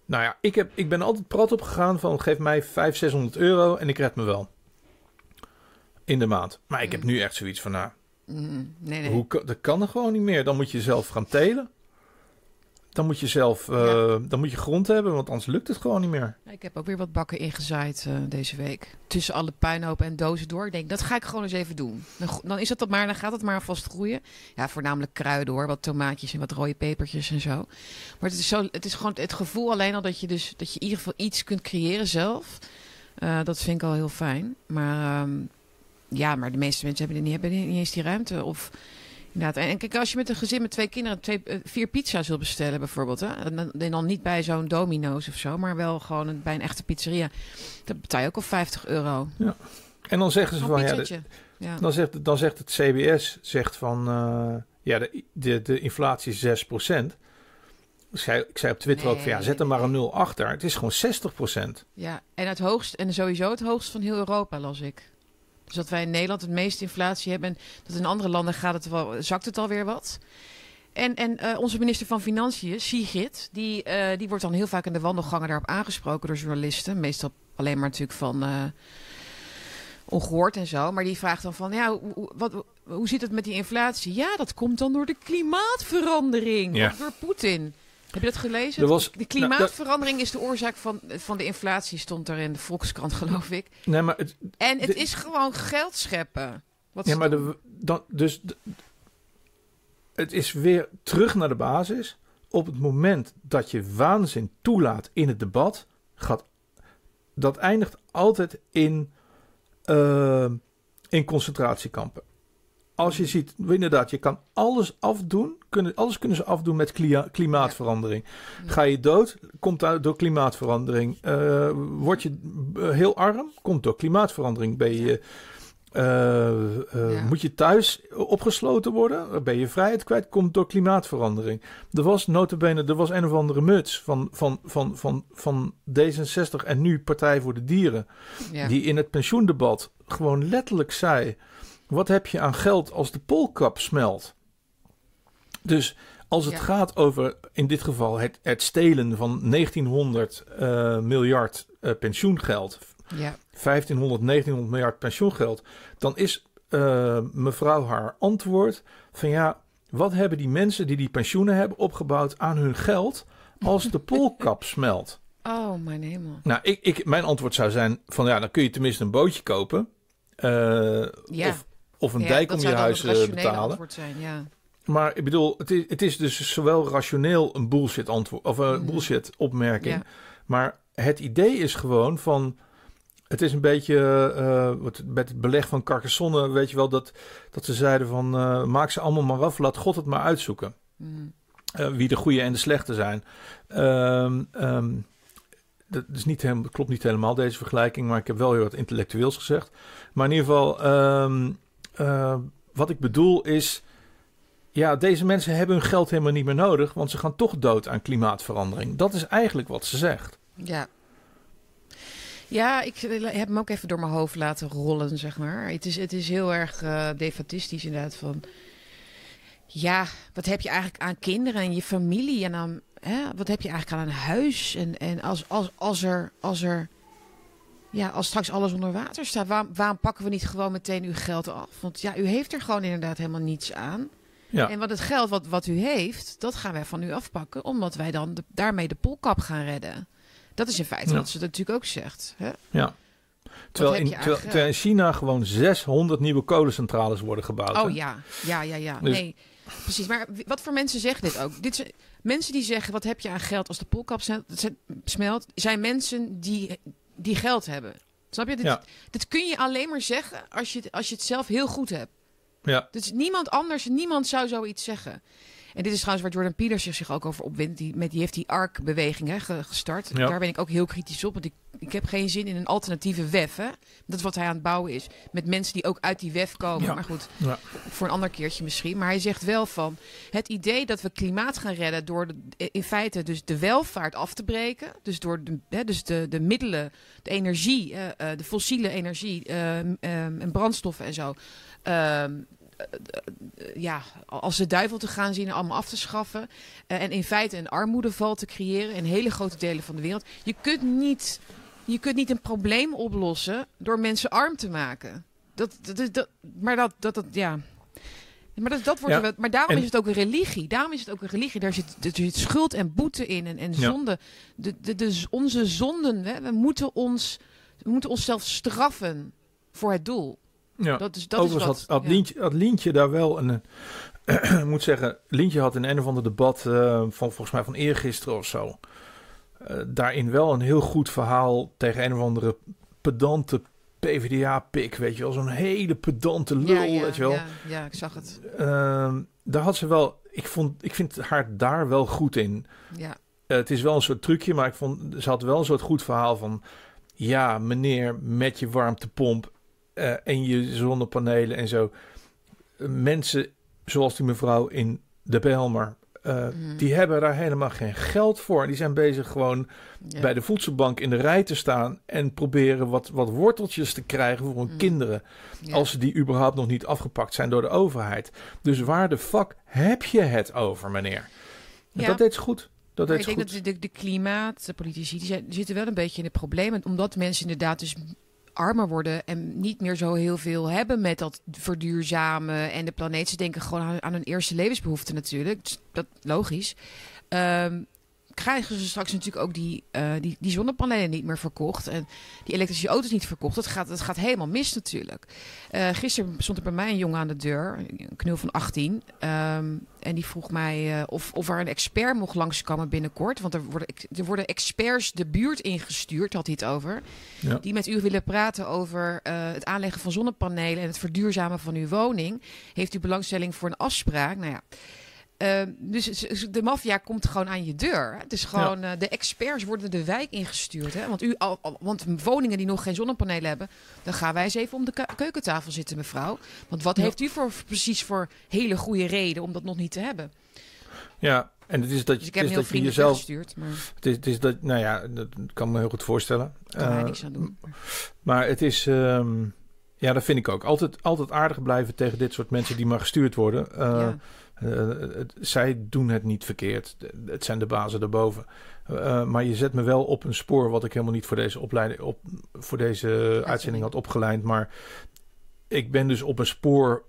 Nou ja, ik, heb, ik ben altijd prat opgegaan van geef mij 500, 600 euro en ik red me wel. In de maand. Maar ik heb nu echt zoiets van, nou, Mhm. Nee, nee. hoe, dat kan er gewoon niet meer. Dan moet je zelf gaan telen. Dan moet je zelf, eh, Ja. dan moet je grond hebben, want anders lukt het gewoon niet meer. Ik heb ook weer wat bakken ingezaaid eh, deze week. Tussen alle puinhopen en dozen door. Ik denk, dat ga ik gewoon eens even doen. Dan, dan is dat, dat maar, dan gaat het maar vast groeien. Ja, voornamelijk kruiden hoor. Wat tomaatjes en wat rode pepertjes en zo. Maar het is, zo, het is gewoon het gevoel alleen al dat je dus dat je in ieder geval iets kunt creëren zelf. Eh, dat vind ik al heel fijn. Maar ehm, ja, maar de meeste mensen hebben, niet, hebben niet eens die ruimte. Of inderdaad. En, kijk, als je met een gezin met twee kinderen twee, eh, vier pizza's wil bestellen bijvoorbeeld. Hè, en, dan, niet bij zo'n Domino's of zo, maar wel gewoon een- bij een echte pizzeria. Dan betaal je ook al 50 euro. En dan zeggen ze van, ja, de-. Ja. dan, zegt, dan zegt het CBS, zegt van, eh, ja, de, de, de inflatie is 6%. Ik zei, ik zei op Twitter ook van, ja, zet er maar een 0 achter. Het is gewoon 60%. ja, en het hoogst, en sowieso het hoogst van heel Europa, las ik. Dus dat wij in Nederland het meeste inflatie hebben. En dat in andere landen gaat het wel, zakt het alweer wat. En, en eh, onze minister van Financiën, Sigrid, die, eh, die wordt dan heel vaak in de wandelgangen daarop aangesproken door journalisten. Meestal alleen maar natuurlijk van eh, ongehoord en zo. Maar die vraagt dan van, ja, hoe, wat, hoe zit het met die inflatie? Ja, dat komt dan door de klimaatverandering. Ja. Door Poetin. Heb je dat gelezen? Er was- de klimaatverandering is de oorzaak van, van de inflatie, stond er in de Volkskrant, geloof ik. Nee, maar het, En het De- is gewoon geld scheppen. Wat ja, maar de, dan, dus de- het is weer terug naar de basis. Op het moment dat je waanzin toelaat in het debat, gaat dat eindigt altijd in, eh, in concentratiekampen. Als je ziet, inderdaad, je kan alles afdoen, kunnen, alles kunnen ze afdoen met klia- klimaatverandering. Ja. Ga je dood, komt dat door klimaatverandering. Eh, word je eh, heel arm, komt door klimaatverandering. Ben je, eh, Ja. Moet je thuis opgesloten worden? Ben je vrijheid kwijt? Komt door klimaatverandering. Er was notabene, er was een of andere muts van, van, van, van, van D66 en nu Partij voor de Dieren. Ja. Die in het pensioendebat gewoon letterlijk zei... Wat heb je aan geld als de poolkap smelt? Dus als het Ja. gaat over, in dit geval, het, het stelen van 1900 eh, miljard eh, pensioengeld... ja. 1500, 1900 miljard pensioengeld... dan is eh, mevrouw haar antwoord van ja... wat hebben die mensen die die pensioenen hebben opgebouwd aan hun geld... als de poolkap smelt? Oh, mijn hemel. Nou, ik, ik, mijn antwoord zou zijn van ja, dan kun je tenminste een bootje kopen. Ja. of, of een Ja, dijk om je huis eh, betalen. zijn, ja. Maar ik bedoel, het is, het is dus zowel rationeel een bullshit antwoord of een Mhm. bullshit opmerking. Ja. Maar het idee is gewoon van. Het is een beetje eh, wat, met het beleg van Carcassonne, weet je wel, dat, dat ze zeiden van eh, maak ze allemaal maar af, laat God het maar uitzoeken. Mm. Eh, wie de goede en de slechte zijn. Ehm, dat is niet helemaal, klopt niet helemaal deze vergelijking, maar ik heb wel heel wat intellectueels gezegd. Maar in ieder geval, ehm, eh, wat ik bedoel is, ja, deze mensen hebben hun geld helemaal niet meer nodig, want ze gaan toch dood aan klimaatverandering. Dat is eigenlijk wat ze zegt. Ja. Ja, ik heb hem ook even door mijn hoofd laten rollen, zeg maar. Het is, het is heel erg eh defatistisch inderdaad van... Ja, wat heb je eigenlijk aan kinderen en je familie en dan, hè, wat heb je eigenlijk aan een huis? En, en als, als, als er, als er, ja, als straks alles onder water staat, waarom, waarom pakken we niet gewoon meteen uw geld af? Want ja, u heeft er gewoon inderdaad helemaal niets aan. Ja. En wat het geld wat, wat u heeft, dat gaan wij van u afpakken, omdat wij dan de- daarmee de polkap gaan redden. Dat is in feite Ja. wat ze natuurlijk ook zegt. Hè? ja. Terwijl in, terwijl, terwijl in China gewoon 600 nieuwe kolencentrales worden gebouwd. hè? Oh ja, ja, ja, ja. Dus- Nee, precies. Maar wat voor mensen zeggen dit ook? Dit zijn, mensen die zeggen, wat heb je aan geld als de polkap smelt zijn mensen die, die geld hebben. Snap je? Dit, Ja. dit kun je alleen maar zeggen als je, het- als je het zelf heel goed hebt. Ja. Dus niemand anders, niemand zou zoiets zeggen. En dit is trouwens waar Jordan Peterson zich ook over opwindt. Die, met, die heeft die ARC-beweging gestart. Ja. Daar ben ik ook heel kritisch op. Want ik, ik heb geen zin in een alternatieve WEF. Hè? Dat is wat hij aan het bouwen is. Met mensen die ook uit die WEF komen. Ja. Maar goed, Ja. voor een ander keertje misschien. Maar hij zegt wel van het idee dat we klimaat gaan redden door de, in feite dus de welvaart af te breken. Dus door de, hè, dus de, de middelen, de energie, eh, eh, de fossiele energie ehm, ehm, en brandstoffen en zo. Eh, eh, ja, als de duivel te gaan zien en allemaal af te schaffen. Eh, en in feite een armoedeval te creëren in hele grote delen van de wereld. Je kunt niet, je kunt niet een probleem oplossen door mensen arm te maken. Dat, dat, dat, maar dat, dat, dat, ja. Maar, dat, dat wordt Ja, er maar daarom en- is het ook een religie. Daarom is het ook een religie. Daar zit, er zit schuld en boete in en, en Ja. zonde. De, de, de, onze zonden, hè, we moeten ons, we moeten onszelf straffen voor het doel. Ja. Dat is, dat Overigens is wat, had, had, ja. Lientje, had Lientje daar wel een... ik moet zeggen, Lientje had in een of ander debat eh, van volgens mij van eergisteren of zo... eh, daarin wel een heel goed verhaal tegen een of andere pedante PvdA-pik, weet je wel. Zo'n hele pedante lul, ja, ja, weet je wel. Ja, ja, ik zag het. Ehm, daar had ze wel... Ik, vond, ik vind haar daar wel goed in. Ja, Eh, het is wel een soort trucje, maar ik vond, ze had wel een soort goed verhaal van... Ja, meneer, met je warmtepomp eh, en je zonnepanelen en zo. Eh, mensen zoals die mevrouw in de Belmer... eh, Mhm. Die hebben daar helemaal geen geld voor. Die zijn bezig gewoon ja. bij de voedselbank in de rij te staan... en proberen wat, wat worteltjes te krijgen voor hun Mhm. kinderen... Ja. als ze die überhaupt nog niet afgepakt zijn door de overheid. Dus waar de fuck heb je het over, meneer? Ja. Dat deed ze goed. Dat deed ik denk dat de, de klimaatpolitici die, zijn, die zitten wel een beetje in het probleem. En Omdat mensen inderdaad dus armer worden en niet meer zo heel veel hebben met dat verduurzamen en de planeet. Ze denken gewoon aan, hun eerste levensbehoeften natuurlijk. Dat logisch. Ehm, krijgen ze straks natuurlijk ook die, eh, die, die zonnepanelen niet meer verkocht. En die elektrische auto's niet verkocht. Dat gaat, dat gaat helemaal mis natuurlijk. Eh, gisteren stond er bij mij een jongen aan de deur. Een knul van 18. ehm, en die vroeg mij eh, of, of er een expert mocht langskomen binnenkort. Want er worden, er worden experts de buurt ingestuurd, had hij het over. Ja. Die met u willen praten over het aanleggen van zonnepanelen en het verduurzamen van uw woning. Heeft u belangstelling voor een afspraak? Nou ja. Ehm, dus de maffia komt gewoon aan je deur. Het is gewoon, eh, de experts worden de wijk ingestuurd. Hè? Want, u, al, al- want woningen die nog geen zonnepanelen hebben, dan gaan wij eens even om de ke- keukentafel zitten, mevrouw. Want wat Ja. heeft u voor, precies voor hele goede reden om dat nog niet te hebben? Ja, en het is dat, Dus ik het heb is dat je jezelf... weggestuurd, maar Het is, het is dat, nou ja, dat kan me heel goed voorstellen. daar kan Eh, niks aan doen. Maar het is, ehm, ja, dat vind ik ook. Altijd, altijd aardig blijven tegen dit soort mensen die maar gestuurd worden. Eh, ja. Eh, het- zij doen het niet verkeerd. Het zijn de bazen daarboven. Eh, maar je zet me wel op een spoor wat ik helemaal niet voor deze opleiding, op, voor deze uitzending had opgeleid. Maar ik ben dus op een spoor.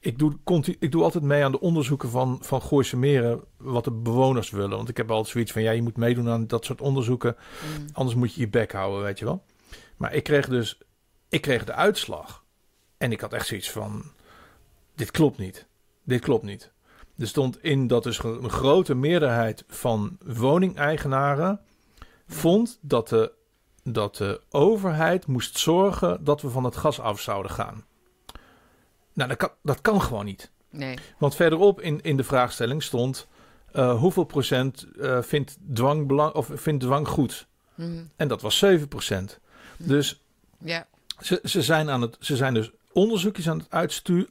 Ik doe, continu, ik doe altijd mee aan de onderzoeken van, van Gooise Meren. Wat de bewoners willen. Want ik heb altijd zoiets van: ja, je moet meedoen aan dat soort onderzoeken. Mm. Anders moet je je bek houden, weet je wel. Maar ik kreeg dus, ik kreeg de uitslag. En ik had echt zoiets van, dit klopt niet. Dit klopt niet. Er stond in dat dus een grote meerderheid van woningeigenaren vond dat de, dat de overheid moest zorgen dat we van het gas af zouden gaan. Nou, dat kan, dat kan gewoon niet. Nee. Want verderop in, in de vraagstelling stond eh, hoeveel procent eh, vindt, dwang belang, of vindt dwang goed? Mm. En dat was 7%. Dus Ja. ze, ze, zijn aan het, ze zijn dus onderzoekjes aan het uitstu-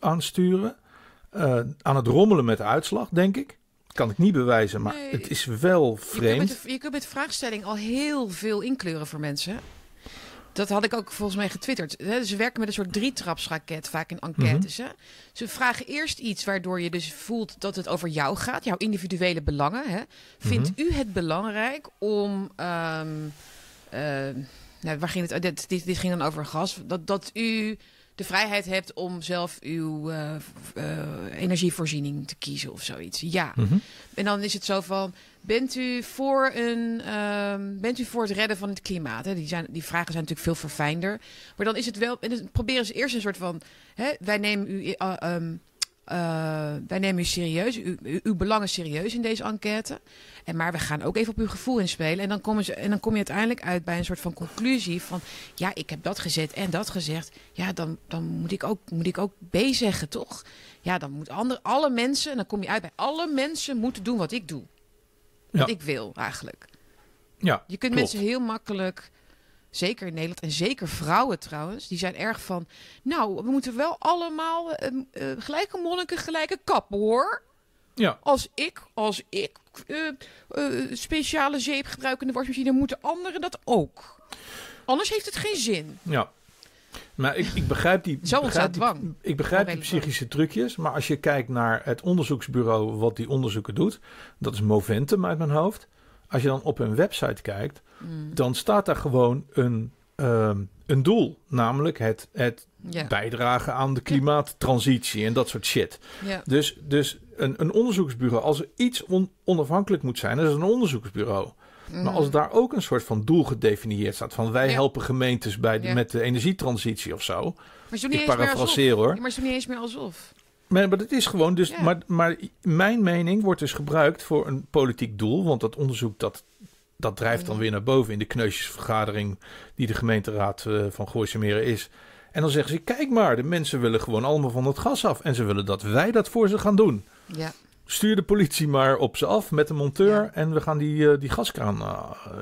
eh, aan het rommelen met de uitslag, denk ik. Kan ik niet bewijzen, maar Nee. het is wel Je kunt, vreemd. met de, je kunt met vraagstelling al heel veel inkleuren voor mensen. Dat had ik ook volgens mij getwitterd. Ze werken met een soort drietrapsraket vaak in enquêtes. hè. Ze vragen eerst iets waardoor je dus voelt dat het over jou gaat, jouw individuele belangen. Hè. Vindt u het belangrijk om. ehm, eh, nou, waar ging het? Dit, dit, dit ging dan over gas. Dat, dat u de vrijheid hebt om zelf uw eh, eh, energievoorziening te kiezen of zoiets. Ja. Mhm. En dan is het zo van: bent u voor een, ehm, bent u voor het redden van het klimaat? Hè? Die, zijn, die vragen zijn natuurlijk veel verfijnder. Maar dan is het wel. En dan proberen ze eerst een soort van: hè, wij nemen u. ehm, eh, wij nemen u serieus, u, u- uw belangen serieus in deze enquête. En maar we gaan ook even op uw gevoel inspelen. En dan, komen ze, en dan kom je uiteindelijk uit bij een soort van conclusie van... ja, ik heb dat gezet en dat gezegd. Ja, dan, dan moet, ik ook, moet ik ook B zeggen, toch? Ja, dan moeten andere, alle mensen... en dan kom je uit bij alle mensen moeten doen wat ik doe. Wat Ja. ik wil, eigenlijk. Ja, Je kunt klopt. mensen heel makkelijk, zeker in Nederland en zeker vrouwen trouwens, die zijn erg van. Nou, we moeten wel allemaal eh, eh, gelijke monniken, gelijke kappen hoor. Ja, Als ik, als ik eh, eh, speciale zeep gebruik in de wasmachine, moeten anderen dat ook. Anders heeft het geen zin. ja. Maar ik, ik begrijp die, Zo begrijp die, ik begrijp die psychische trucjes. Maar als je kijkt naar het onderzoeksbureau wat die onderzoeken doet, dat is Moventum uit mijn hoofd. Als je dan op hun website kijkt, Mm. dan staat daar gewoon een, ehm, een doel. Namelijk het, het bijdragen aan de klimaattransitie en dat soort shit. Dus, dus een, een onderzoeksbureau, als er iets on- onafhankelijk moet zijn, dan is het een onderzoeksbureau. Maar als daar ook een soort van doel gedefinieerd staat, van wij Mhm. Helpen gemeentes bij de, met de energietransitie of zo. Maar doen niet Ik parafraseer hoor. Ja, maar doen niet eens meer alsof. Maar, maar dat is gewoon dus. Ja. Maar, maar mijn mening wordt dus gebruikt voor een politiek doel. Want dat onderzoek dat, dat drijft dan Mhm. weer naar boven in de kneusjesvergadering die de gemeenteraad eh, van Gooisemeren is. En dan zeggen ze: kijk maar, de mensen willen gewoon allemaal van het gas af. En ze willen dat wij dat voor ze gaan doen. Ja, Stuur de politie maar op ze af met een monteur. Ja. En we gaan die, eh, die gaskraan. eh,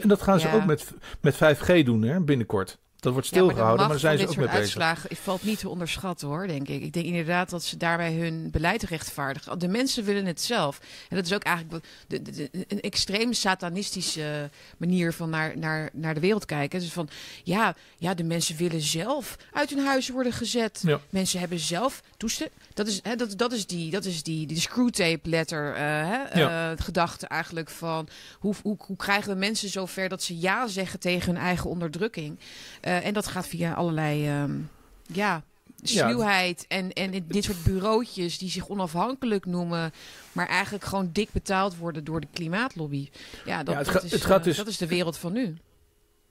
en dat gaan ze ook met, met 5G doen hè, binnenkort. Dat wordt Ja, maar de stilgehouden, maar, daar zijn ze ook mee bezig. uitslagen valt niet te onderschatten hoor, denk ik. Ik denk inderdaad dat ze daarbij hun beleid rechtvaardigen. De mensen willen het zelf. En dat is ook eigenlijk wat- de, de- de- een extreem satanistische manier van naar, naar, naar de wereld kijken. Dus van ja, ja, de mensen willen zelf uit hun huis worden gezet. Ja. Mensen hebben zelf toestemming. Dat is, hè, dat, dat is die, dat is die, die screwtape letter, eh, hè, Ja. eh, gedachte eigenlijk van hoe, hoe, hoe krijgen we mensen zover dat ze ja zeggen tegen hun eigen onderdrukking. Eh, en dat gaat via allerlei ehm, ja, sluwheid en, en dit soort bureautjes die zich onafhankelijk noemen, maar eigenlijk gewoon dik betaald worden door de klimaatlobby. Ja, dat, Ja, het dat is, het gaat eh, dus- dat is de wereld van nu.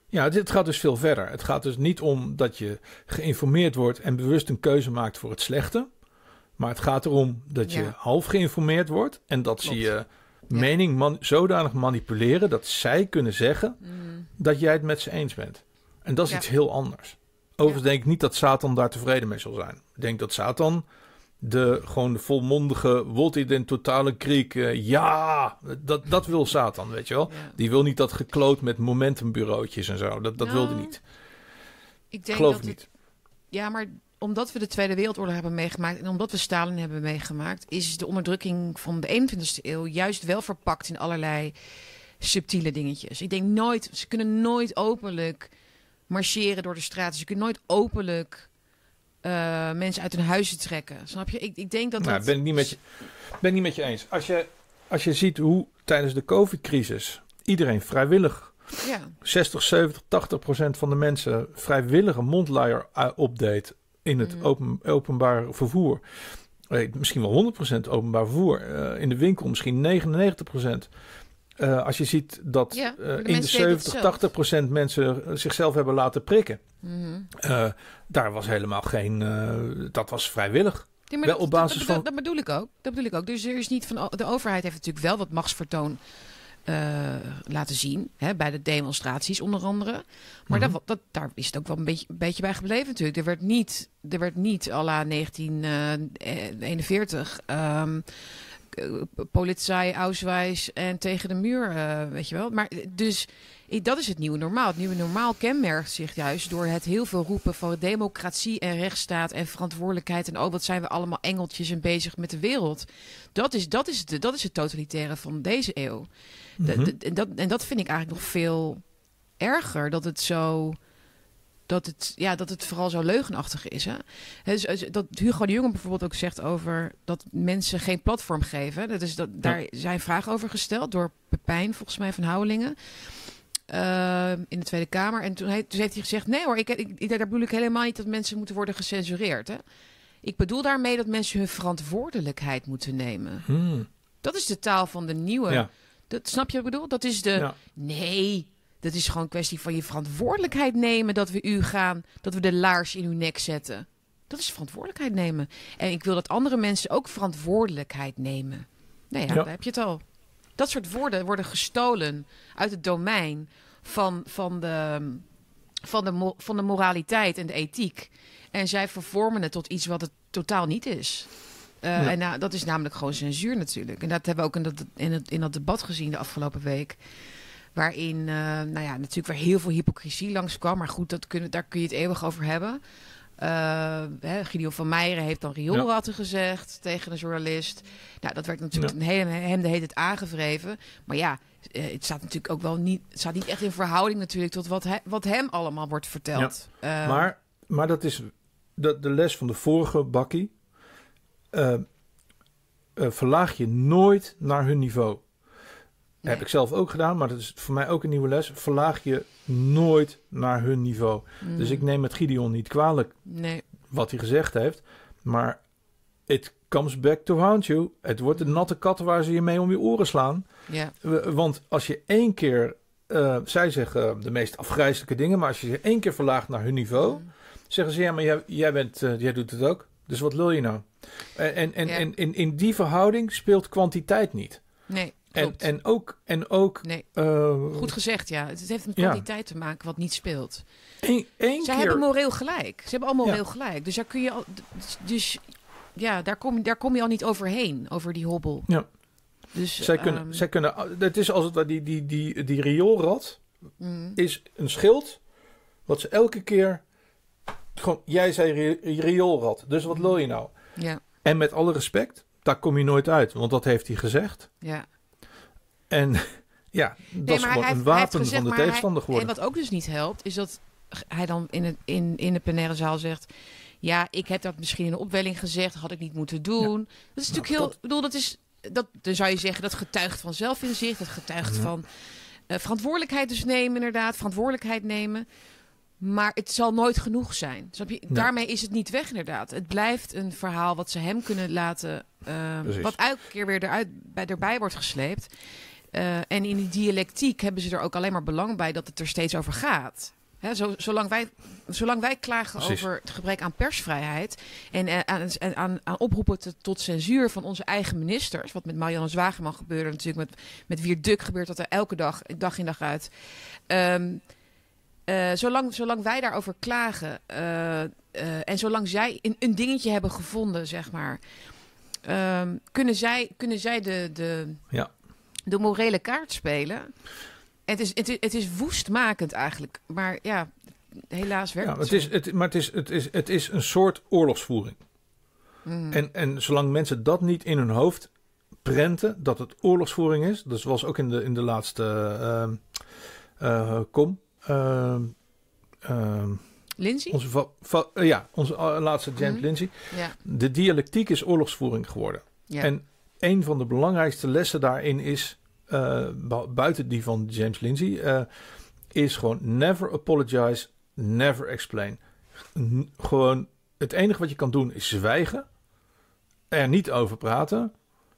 Ja, dit gaat dus veel verder. Het gaat dus niet om dat je geïnformeerd wordt en bewust een keuze maakt voor het slechte. Maar het gaat erom dat je Ja. half geïnformeerd wordt en dat ze je mening man- zodanig manipuleren dat zij kunnen zeggen Mm, dat jij het met ze eens bent. En dat is Ja. iets heel anders. Overigens denk ik niet dat Satan daar tevreden mee zal zijn. Ik denk dat Satan de gewoon de volmondige wordt in den totale kriek. eh, ja, dat, dat wil Satan, weet je wel. ja. Die wil niet dat gekloot met momentumbureautjes en zo. Dat, dat Nou, wilde niet. Ik denk Geloof dat het- niet. Ja, maar omdat we de Tweede Wereldoorlog hebben meegemaakt en omdat we Stalin hebben meegemaakt, is de onderdrukking van de 21ste eeuw juist wel verpakt in allerlei subtiele dingetjes. Ik denk nooit, ze kunnen nooit openlijk marcheren door de straten. Ze kunnen nooit openlijk eh, mensen uit hun huizen trekken. Snap je? Ik, ik denk dat Nou, dat... ben ik niet met je, ben niet met je eens. Als je, als je ziet hoe tijdens de COVID-crisis iedereen vrijwillig, Ja, 60, 70, 80 procent van de mensen vrijwillige mondluier uh, opdeed in het Mhm. open, openbaar vervoer. Eh, misschien wel 100 procent openbaar vervoer. Eh, in de winkel misschien 99 Eh, als je ziet dat Ja, eh, in de mensen deden het 70, zelf. 80 procent mensen eh, zichzelf hebben laten prikken. Eh, daar was helemaal geen. dat was vrijwillig. Ja, Wel dat, op basis dat, van- dat, bedoel ik ook. Dat bedoel ik ook. Dus er is niet van de overheid heeft natuurlijk wel wat machtsvertoon laten zien hè, bij de demonstraties onder andere. Maar Mhm. dat, dat, daar is het ook wel een beetje, een beetje bij gebleven natuurlijk. Er werd niet, er werd niet à la 1941 ehm eh, politie, Ausweis en tegen de muur, eh, weet je wel. Maar eh, dus dat is het nieuwe normaal. Het nieuwe normaal kenmerkt zich juist door het heel veel roepen van democratie en rechtsstaat en verantwoordelijkheid. En oh, wat zijn we allemaal engeltjes en bezig met de wereld. Dat is, dat is, de, dat is het totalitaire van deze eeuw. Mhm. en, dat, en dat vind ik eigenlijk nog veel erger. Dat het zo dat het, ja, dat het vooral zo leugenachtig is. Hè? Dus- dus dat Hugo de Jonge bijvoorbeeld ook zegt over dat mensen geen platform geven. Dat is dat, daar zijn vragen over gesteld door Pepijn, volgens mij, van Houwelingen. eh, in de Tweede Kamer. En toen, hij, toen heeft hij gezegd: Nee hoor, ik, ik, ik, daar bedoel ik helemaal niet dat mensen moeten worden gecensureerd. Hè? Ik bedoel daarmee dat mensen hun verantwoordelijkheid moeten nemen. Hmm. Dat is de taal van de nieuwe. Ja. Dat, snap je wat ik bedoel? Dat is de. Ja. Nee, dat is gewoon een kwestie van je verantwoordelijkheid nemen dat we u gaan, dat we de laars in uw nek zetten. Dat is verantwoordelijkheid nemen. En ik wil dat andere mensen ook verantwoordelijkheid nemen. Nou ja, Ja. daar heb je het al. Dat soort woorden worden gestolen uit het domein van, van, de, van, de, van de moraliteit en de ethiek. En zij vervormen het tot iets wat het totaal niet is. Eh, Ja. En nou, dat is namelijk gewoon censuur natuurlijk. En dat hebben we ook in dat, in het, in dat debat gezien de afgelopen week. Waarin eh, nou ja, natuurlijk weer heel veel hypocrisie langskwam. Maar goed, dat daar kun je het eeuwig over hebben. Hè, Gideon van Meijeren heeft dan rioolratten gezegd tegen een journalist. Nou, dat werd natuurlijk Ja. een hele, hem de hele tijd aangevreven. Maar ja, eh, het staat natuurlijk ook wel niet, het staat niet echt in verhouding natuurlijk tot wat, wat hem allemaal wordt verteld. Eh, Maar, maar dat is de, de les van de vorige bakkie. Verlaag je nooit naar hun niveau. Nee. Heb ik zelf ook gedaan, maar dat is voor mij ook een nieuwe les. Verlaag je nooit naar hun niveau. Mm, Dus ik neem het Gideon niet kwalijk Nee, wat hij gezegd heeft. Maar it comes back to haunt you. Het wordt een natte kat waar ze je mee om je oren slaan. ja. Want als je één keer... eh, zij zeggen de meest afgrijzelijke dingen... maar als je ze één keer verlaagt naar hun niveau... Mm. zeggen ze... ja, maar jij, jij, bent, eh, jij doet het ook. Dus wat wil je nou? En, en, en, Ja. en in, in die verhouding speelt kwantiteit niet. Nee, En, en ook... En ook nee, eh, goed gezegd, ja. Het heeft met Ja. kwaliteit te maken wat niet speelt. één, één Zij keer... hebben moreel gelijk. Ze hebben allemaal Ja. moreel gelijk. Dus daar kun je al. Dus ja, daar kom, daar kom je al niet overheen, over die hobbel. Ja. Dus, zij kunnen... ehm, zij kunnen het is als het ware... Die, die, die, die rioolrat mm, is een schild... wat ze elke keer... Gewoon, jij zei ri- rioolrat. Dus wat wil je nou? ja, En met alle respect... daar kom je nooit uit. Want dat heeft hij gezegd. ja. En ja, dat is gewoon een heeft- heeft wapen gezegd, van de tegenstander geworden. En wat ook dus niet helpt, is dat hij dan in, het, in, in de plenaire zaal zegt... Ja, ik heb dat misschien in de opwelling gezegd, had ik niet moeten doen. Dat is natuurlijk heel... dat- Ik bedoel, dat is... Dat, dan zou je zeggen, dat getuigt van zelfinzicht. Dat getuigt Ja. van eh, verantwoordelijkheid dus nemen, inderdaad. Verantwoordelijkheid nemen. Maar het zal nooit genoeg zijn. Snap je? Daarmee is het niet weg, inderdaad. Het blijft een verhaal wat ze hem kunnen laten... Precies. wat elke keer weer eruit, bij, erbij wordt gesleept. Eh, en in die dialectiek hebben ze er ook alleen maar belang bij dat het er steeds over gaat. Zo, zolang, wij, zolang wij klagen Precies. over het gebrek aan persvrijheid en eh, aan, aan, oproepen te- tot censuur van onze eigen ministers, wat met Marianne Zwageman gebeurde, natuurlijk met, met Wier Duk gebeurt dat er elke dag, dag in dag uit. Ehm, eh, zolang, zolang wij daarover klagen en zolang zij een, een dingetje hebben gevonden, zeg maar, ehm, kunnen zij, kunnen zij de, de, Ja. De morele kaart spelen. Het is, het, is, het is woestmakend eigenlijk. Maar ja, helaas werkt Ja, het is, het, maar het is, het, is, het is een soort oorlogsvoering. Mm. En, en zolang mensen dat niet in hun hoofd prenten, dat het oorlogsvoering is. Dat was ook in de, in de laatste eh, kom. ehm, ehm, Lindsay? onze eh, ja, onze eh, laatste James Mhm. Lindsay. Ja, De dialectiek is oorlogsvoering geworden. ja. En een van de belangrijkste lessen daarin is, eh, bu- buiten die van James Lindsay, eh, is gewoon never apologize, never explain. N- gewoon het enige wat je kan doen is zwijgen, er niet over praten,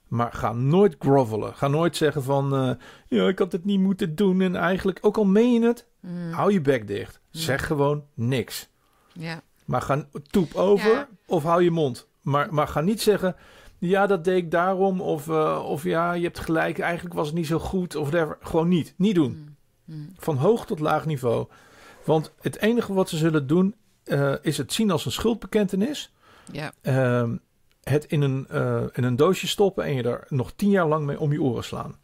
maar ga nooit grovelen. Ga nooit zeggen van, eh, ja, ik had het niet moeten doen en eigenlijk, ook al meen je het, Mm. hou je bek dicht. Mm. Zeg gewoon niks. ja. Maar ga toep over Ja. of hou je mond. Maar, maar ga niet zeggen, ja, dat deed ik daarom. Of, eh, of ja, je hebt gelijk, eigenlijk was het niet zo goed. Of whatever. Gewoon niet. Niet doen. Mm. Mm. Van hoog tot laag niveau. Want het enige wat ze zullen doen, eh, is het zien als een schuldbekentenis. ja. Ehm, het in een, eh, in een doosje stoppen en je er nog tien jaar lang mee om je oren slaan.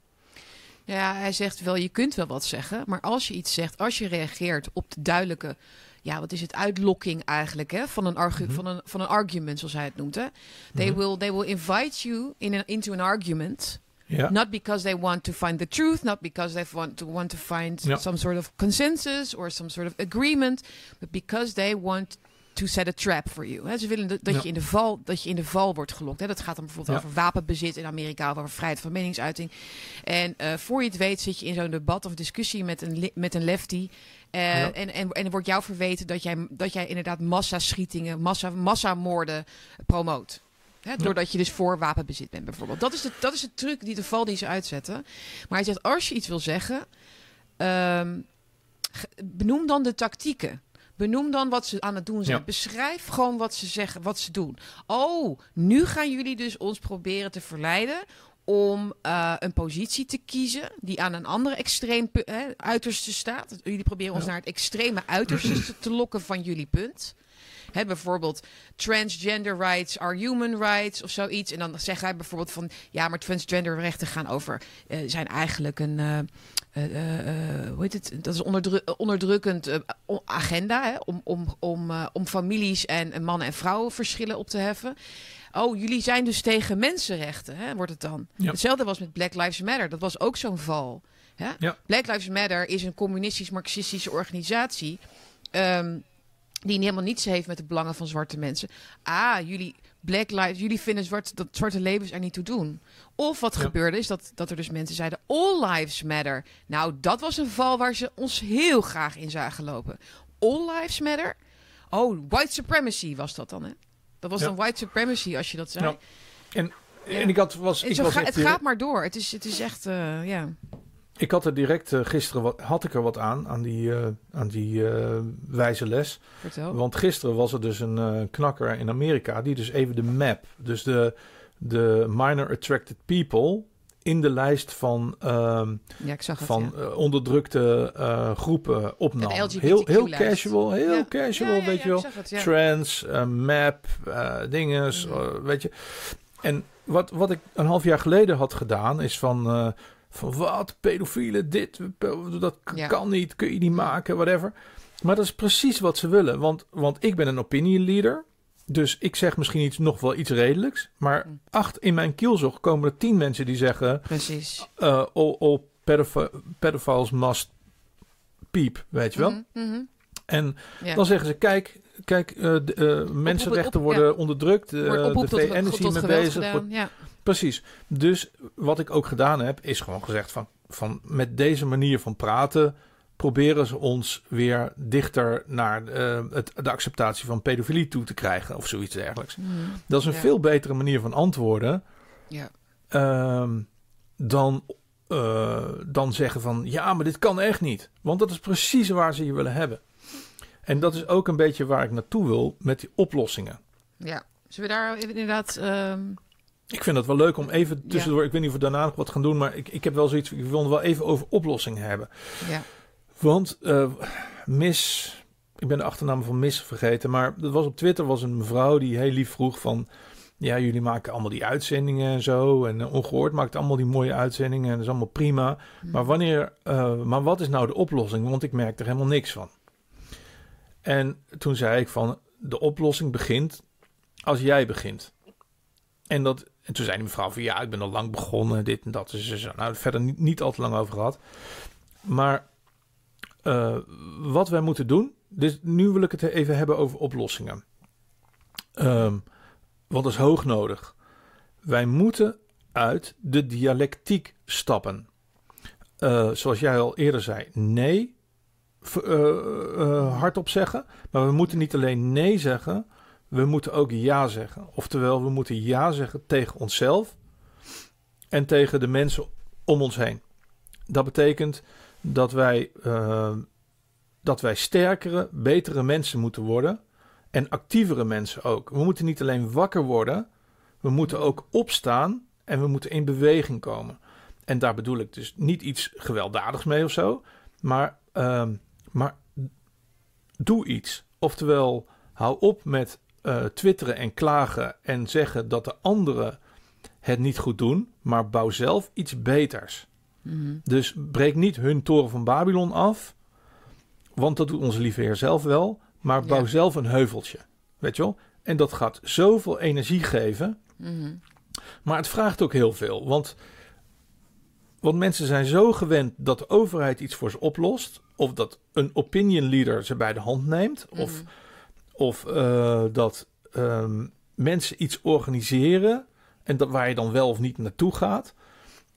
Ja, hij zegt wel, je kunt wel wat zeggen. Maar als je iets zegt, als je reageert op de duidelijke... Ja, wat is het? Uitlokking eigenlijk, hè? Van een, argu Mhm. van een, van een argument, zoals hij het noemt, hè? They, Mhm. will, they will invite you in an, into an argument... Not because they want to find the truth, not because they want to want to find some sort of consensus or some sort of agreement, but because they want to set a trap for you. Hè, ze willen dat, dat Ja. je in de val dat je in de val wordt gelokt. Hè. Dat gaat dan bijvoorbeeld Ja. over wapenbezit in Amerika, of over vrijheid van meningsuiting. En eh, voor je het weet zit je in zo'n debat of discussie met een li- met een lefty. Eh, Ja. en, en, en er wordt jou verweten dat jij, dat jij inderdaad massaschietingen, massa, massamoorden promoot. Hè, doordat je dus voor wapenbezit bent, bijvoorbeeld. Dat is, de, dat is de truc, die de val die ze uitzetten. Maar hij zegt, als je iets wil zeggen, ehm, benoem dan de tactieken. Benoem dan wat ze aan het doen zijn. Ja. Beschrijf gewoon wat ze zeggen, wat ze doen. Oh, nu gaan jullie dus ons proberen te verleiden om eh, een positie te kiezen die aan een andere extreem hè, uiterste staat. Jullie proberen ons Ja. naar het extreme uiterste te- lokken van jullie punt. Hè, bijvoorbeeld transgender rights are human rights of zoiets. En dan zeggen wij bijvoorbeeld van ja, maar transgender rechten gaan over eh, zijn eigenlijk een eh, hoe heet het? Dat is onderdru onderdrukkend agenda hè, om, om, om, om families en, en mannen en vrouwen verschillen op te heffen. Oh, jullie zijn dus tegen mensenrechten, hè, wordt het dan. Ja. Hetzelfde was met Black Lives Matter. Dat was ook zo'n val. Hè? Ja. Black Lives Matter is een communistisch-marxistische organisatie. ehm, die helemaal niets heeft met de belangen van zwarte mensen. Ah, jullie, Black Lives, jullie vinden zwart, dat zwarte levens er niet toe doen. Of wat Ja. gebeurde is dat, dat er dus mensen zeiden: All Lives Matter. Nou, dat was een val waar ze ons heel graag in zagen lopen. All Lives Matter? Oh, white supremacy was dat dan, hè? Dat was dan white supremacy als je dat zei. En, en ik had, was, ik zo was ga- het gaat maar door. Het is, het is echt, eh, ja. Ik had er direct eh, gisteren wat, had ik er wat aan, aan die, eh, aan die wijze les. Vertel. Want gisteren was er dus een knakker in Amerika die dus even de map, dus de, de minor attracted people in de lijst van, ehm, ja, ik zag het. van ja. eh, onderdrukte eh, groepen opnam. Heel, heel casual, heel Ja. casual, weet je wel. het. Trends, eh, map, dinges, Mhm. eh, weet je. En wat, wat ik een half jaar geleden had gedaan is van, van wat, pedofielen, dit, dat kan niet, kun je niet maken, whatever. Maar dat is precies wat ze willen, want, want ik ben een opinion leader. Dus ik zeg misschien iets, nog wel iets redelijks. Maar Mhm. acht in mijn kielzog komen er tien mensen die zeggen... Precies. eh all, all pedophi- pedophiles must peep, weet je wel. Mhm, mhm. En Ja. dan zeggen ze, kijk, kijk eh, de, eh, mensenrechten op- worden onderdrukt. de VN is hiermee bezig. Wordt- Ja. Precies. Dus wat ik ook gedaan heb, is gewoon gezegd van, van met deze manier van praten proberen ze ons weer dichter naar eh, het, de acceptatie van pedofilie toe te krijgen of zoiets dergelijks. Mhm. Dat is een Ja. veel betere manier van antwoorden ja. ehm, dan, eh, dan zeggen van ja, maar dit kan echt niet. Want dat is precies waar ze je willen hebben. En dat is ook een beetje waar ik naartoe wil met die oplossingen. ja. Zullen we daar inderdaad... ehm, Ik vind het wel leuk om even tussendoor, ik weet niet of we daarna nog wat gaan doen, maar ik, ik heb wel zoiets, ik wil het wel even over oplossingen hebben. ja. Want eh, Miss, ik ben de achternaam van Miss vergeten, maar er was op Twitter was een mevrouw die heel lief vroeg van, ja, jullie maken allemaal die uitzendingen en zo, en eh, Ongehoord maakt allemaal die mooie uitzendingen en dat is allemaal prima. Maar wanneer, eh, maar wat is nou de oplossing? Want ik merk er helemaal niks van. En toen zei ik van, de oplossing begint als jij begint. En, dat, en toen zei die mevrouw van, ja, ik ben al lang begonnen, dit en dat. Dus zo. Nou, verder niet, niet al te lang over gehad. Maar eh, wat wij moeten doen, dus nu wil ik het even hebben over oplossingen. Ehm, dat is hoog nodig. Wij moeten uit de dialectiek stappen. Eh, zoals jij al eerder zei, nee eh, hardop zeggen. Maar we moeten niet alleen nee zeggen, we moeten ook ja zeggen. Oftewel, we moeten ja zeggen tegen onszelf en tegen de mensen om ons heen. Dat betekent dat wij, eh, dat wij sterkere, betere mensen moeten worden. En actievere mensen ook. We moeten niet alleen wakker worden, we moeten ook opstaan en we moeten in beweging komen. En daar bedoel ik dus niet iets gewelddadigs mee of zo, maar, ehm, maar doe iets. Oftewel, hou op met eh, twitteren en klagen en zeggen dat de anderen het niet goed doen, maar bouw zelf iets beters. Mhm. Dus breek niet hun toren van Babylon af, want dat doet onze lieve Heer zelf wel, maar bouw Ja. zelf een heuveltje. Weet je wel? En dat gaat zoveel energie geven, Mhm. maar het vraagt ook heel veel. Want Want mensen zijn zo gewend dat de overheid iets voor ze oplost. Of dat een opinion leader ze bij de hand neemt. Of, Mhm. of eh, dat ehm, mensen iets organiseren. En dat, waar je dan wel of niet naartoe gaat.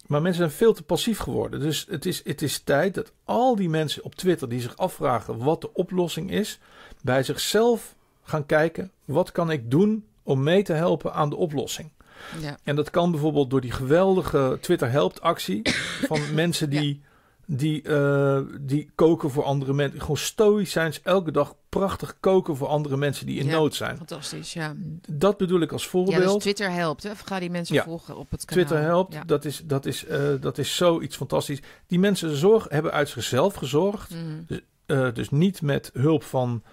Maar mensen zijn veel te passief geworden. Dus het is, het is tijd dat al die mensen op Twitter die zich afvragen wat de oplossing is. Bij zichzelf gaan kijken. Wat kan ik doen om mee te helpen aan de oplossing? Ja. En dat kan bijvoorbeeld door die geweldige Twitter helpt actie van mensen die, die, eh, die koken voor andere mensen. Gewoon stoïcijns elke dag prachtig koken voor andere mensen die in Ja. nood zijn. Fantastisch, ja. Dat bedoel ik als Ja, voorbeeld. dus Twitter helpt. Hè? Of ga die mensen Ja. volgen op het kanaal. Twitter helpt, Ja. dat, is, dat, is, eh, dat is zoiets fantastisch. Die mensen zorg, hebben uit zichzelf gezorgd. Mhm. Eh, dus niet met hulp van,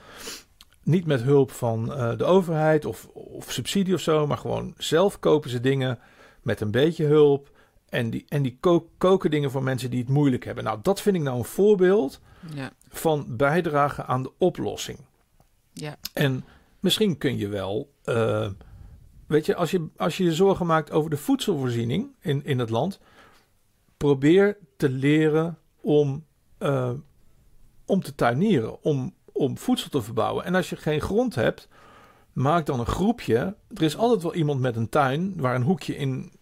niet met hulp van eh, de overheid of, of subsidie of zo, maar gewoon zelf kopen ze dingen met een beetje hulp. En die, en die ko- koken dingen voor mensen die het moeilijk hebben. Nou, dat vind ik nou een voorbeeld ja. van bijdragen aan de oplossing. Ja. En misschien kun je wel, eh, weet je, als je, als je je zorgen maakt over de voedselvoorziening in, in het land, probeer te leren om, eh, om te tuinieren, om, om voedsel te verbouwen. En als je geen grond hebt, maak dan een groepje. Er is altijd wel iemand met een tuin waar een hoekje in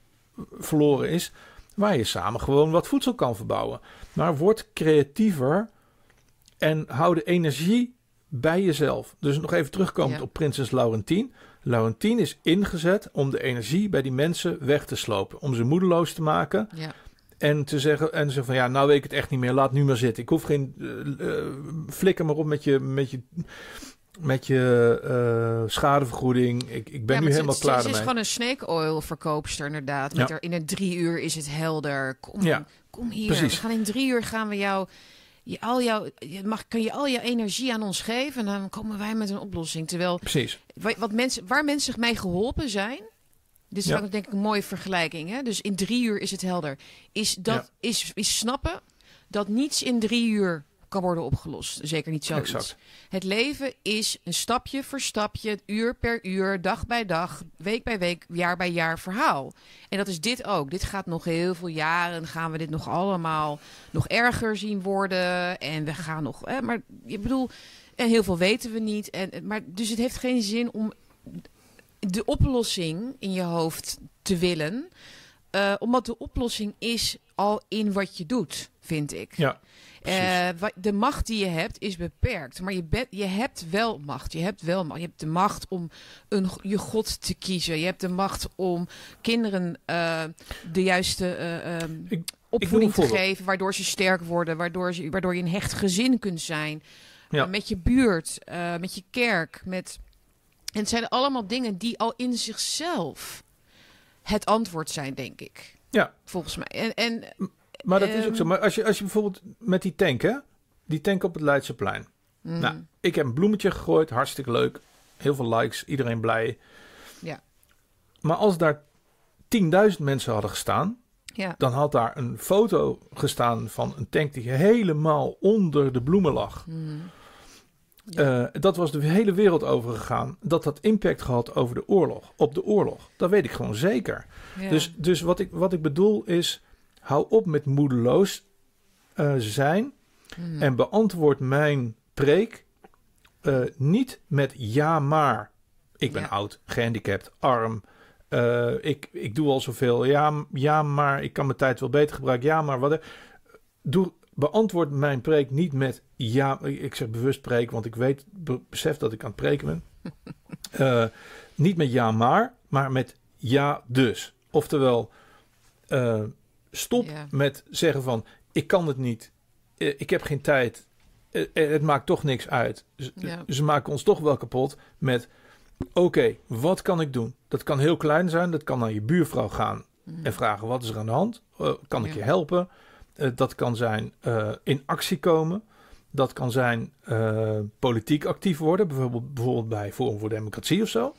verloren is, waar je samen gewoon wat voedsel kan verbouwen. Maar word creatiever en hou de energie bij jezelf. Dus nog even terugkomend Ja. op prinses Laurentien. Laurentien is ingezet om de energie bij die mensen weg te slopen. Om ze moedeloos te maken. ja. En te zeggen, en zeggen van ja, nou weet ik het echt niet meer. Laat nu maar zitten. Ik hoef geen eh, flikker maar op met je, met je, met je eh, schadevergoeding. Ik, ik ben Ja, nu helemaal klaar Ze is gewoon een snake oil verkoopster inderdaad. Met Ja. er, in een drie uur is het helder. Kom, Ja, kom hier. precies. We gaan in drie uur gaan we jou... Je, al jouw, je mag, kan je al je energie aan ons geven en dan komen wij met een oplossing. Terwijl Precies. wa- wat mensen, waar mensen mee geholpen zijn. Dit is Ja. denk ik een mooie vergelijking. Hè? Dus in drie uur is het helder. Is, dat, Ja. is, is snappen dat niets in drie uur kan worden opgelost. Zeker niet zoiets. Exact. Het leven is een stapje voor stapje, uur per uur, dag bij dag, week bij week, jaar bij jaar verhaal. En dat is dit ook. Dit gaat nog heel veel jaren. Gaan we dit nog allemaal nog erger zien worden? En we gaan nog. Hè, maar ik bedoel, en heel veel weten we niet. En, maar, dus het heeft geen zin om de oplossing in je hoofd te willen. eh, omdat de oplossing is al in wat je doet, vind ik. Ja, Eh, de macht die je hebt is beperkt. Maar je, bent- je hebt wel macht. Je hebt wel macht. Je hebt de macht om een, je god te kiezen. Je hebt de macht om kinderen eh, de juiste eh, ehm, Ik- opvoeding te geven. Waardoor ze sterk worden. Waardoor, ze, waardoor je een hecht gezin kunt zijn. Ja. Met je buurt. met je kerk. Met... En het zijn allemaal dingen die al in zichzelf het antwoord zijn, denk ik. Ja. Volgens mij. En, en Maar dat is ook zo. Ehm. Maar als je, als je bijvoorbeeld met die tank, hè? Die tank op het Leidseplein. mm, Nou, ik heb een bloemetje gegooid, hartstikke leuk. Heel veel likes, iedereen blij. Ja. Maar als daar 10.000 mensen hadden gestaan, ja. dan had daar een foto gestaan van een tank die helemaal onder de bloemen lag. Mm. Eh, dat was de hele wereld overgegaan. Dat had impact gehad over de oorlog, op de oorlog. Dat weet ik gewoon zeker. Ja. Dus, dus wat, ik, wat ik bedoel is, hou op met moedeloos eh, zijn Mm. en beantwoord mijn preek eh, niet met ja maar. Ik ben Ja. oud, gehandicapt, arm. eh, ik, ik doe al zoveel. Ja, ja, maar ik kan mijn tijd wel beter gebruiken. Ja, maar wat. Doe, beantwoord mijn preek niet met ja. Ik zeg bewust preek, want ik weet, be- besef dat ik aan het preken ben. Niet met ja, maar, maar met ja, dus. Oftewel, stop Ja. met zeggen van ik kan het niet, eh, ik heb geen tijd, eh, eh, het maakt toch niks uit. Ja. Ze maken ons toch wel kapot met oké, wat kan ik doen? Dat kan heel klein zijn, dat kan naar je buurvrouw gaan Mm. en vragen wat is er aan de hand? Kan ik Ja. je helpen? Dat kan zijn in actie komen. Dat kan zijn politiek actief worden, bijvoorbeeld, bijvoorbeeld bij Forum voor Democratie of zo.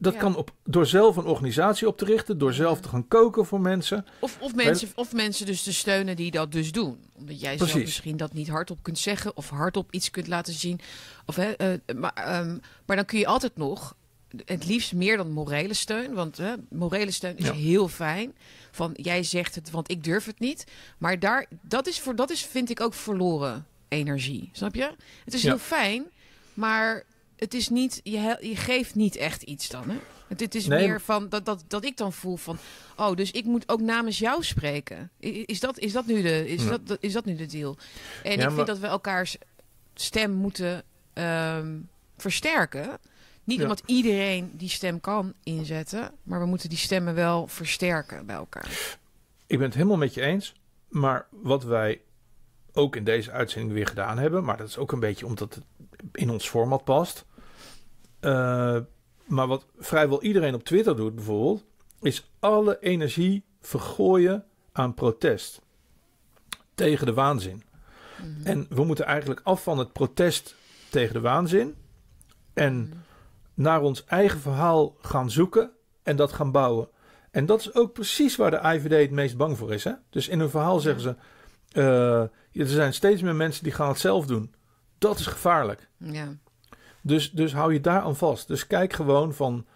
Dat Ja. kan op, door zelf een organisatie op te richten, door zelf te gaan koken voor mensen. Of, of, mensen, of mensen dus te steunen die dat dus doen. Omdat jij zelf misschien dat niet hardop kunt zeggen of hardop iets kunt laten zien. Of, hè, eh, maar, ehm, maar dan kun je altijd nog het liefst meer dan morele steun. Want hè, morele steun is Ja. heel fijn. Van jij zegt het, want ik durf het niet. Maar daar, dat is voor dat is, vind ik ook verloren energie. Snap je? Het is Ja. heel fijn, maar het is niet, je, je geeft niet echt iets dan. Hè? Het, het is Nee, meer van dat, dat, dat ik dan voel van. Oh, dus ik moet ook namens jou spreken. Is dat, is dat, nu, de, is Ja. dat, is dat nu de deal? En Ja, ik vind maar- dat we elkaars stem moeten ehm, versterken. Niet Ja. omdat iedereen die stem kan inzetten, maar we moeten die stemmen wel versterken bij elkaar. Ik ben het helemaal met je eens. Maar wat wij ook in deze uitzending weer gedaan hebben, maar dat is ook een beetje omdat het in ons format past. Eh, maar wat vrijwel iedereen op Twitter doet bijvoorbeeld, is alle energie vergooien aan protest tegen de waanzin. Mhm. En we moeten eigenlijk af van het protest tegen de waanzin en naar ons eigen verhaal gaan zoeken en dat gaan bouwen. En dat is ook precies waar de IVD het meest bang voor is. Hè? Dus in hun verhaal zeggen ze: eh, er zijn steeds meer mensen die gaan het zelf doen. Dat is gevaarlijk. Ja. Dus, dus hou je daar aan vast. Dus kijk gewoon van.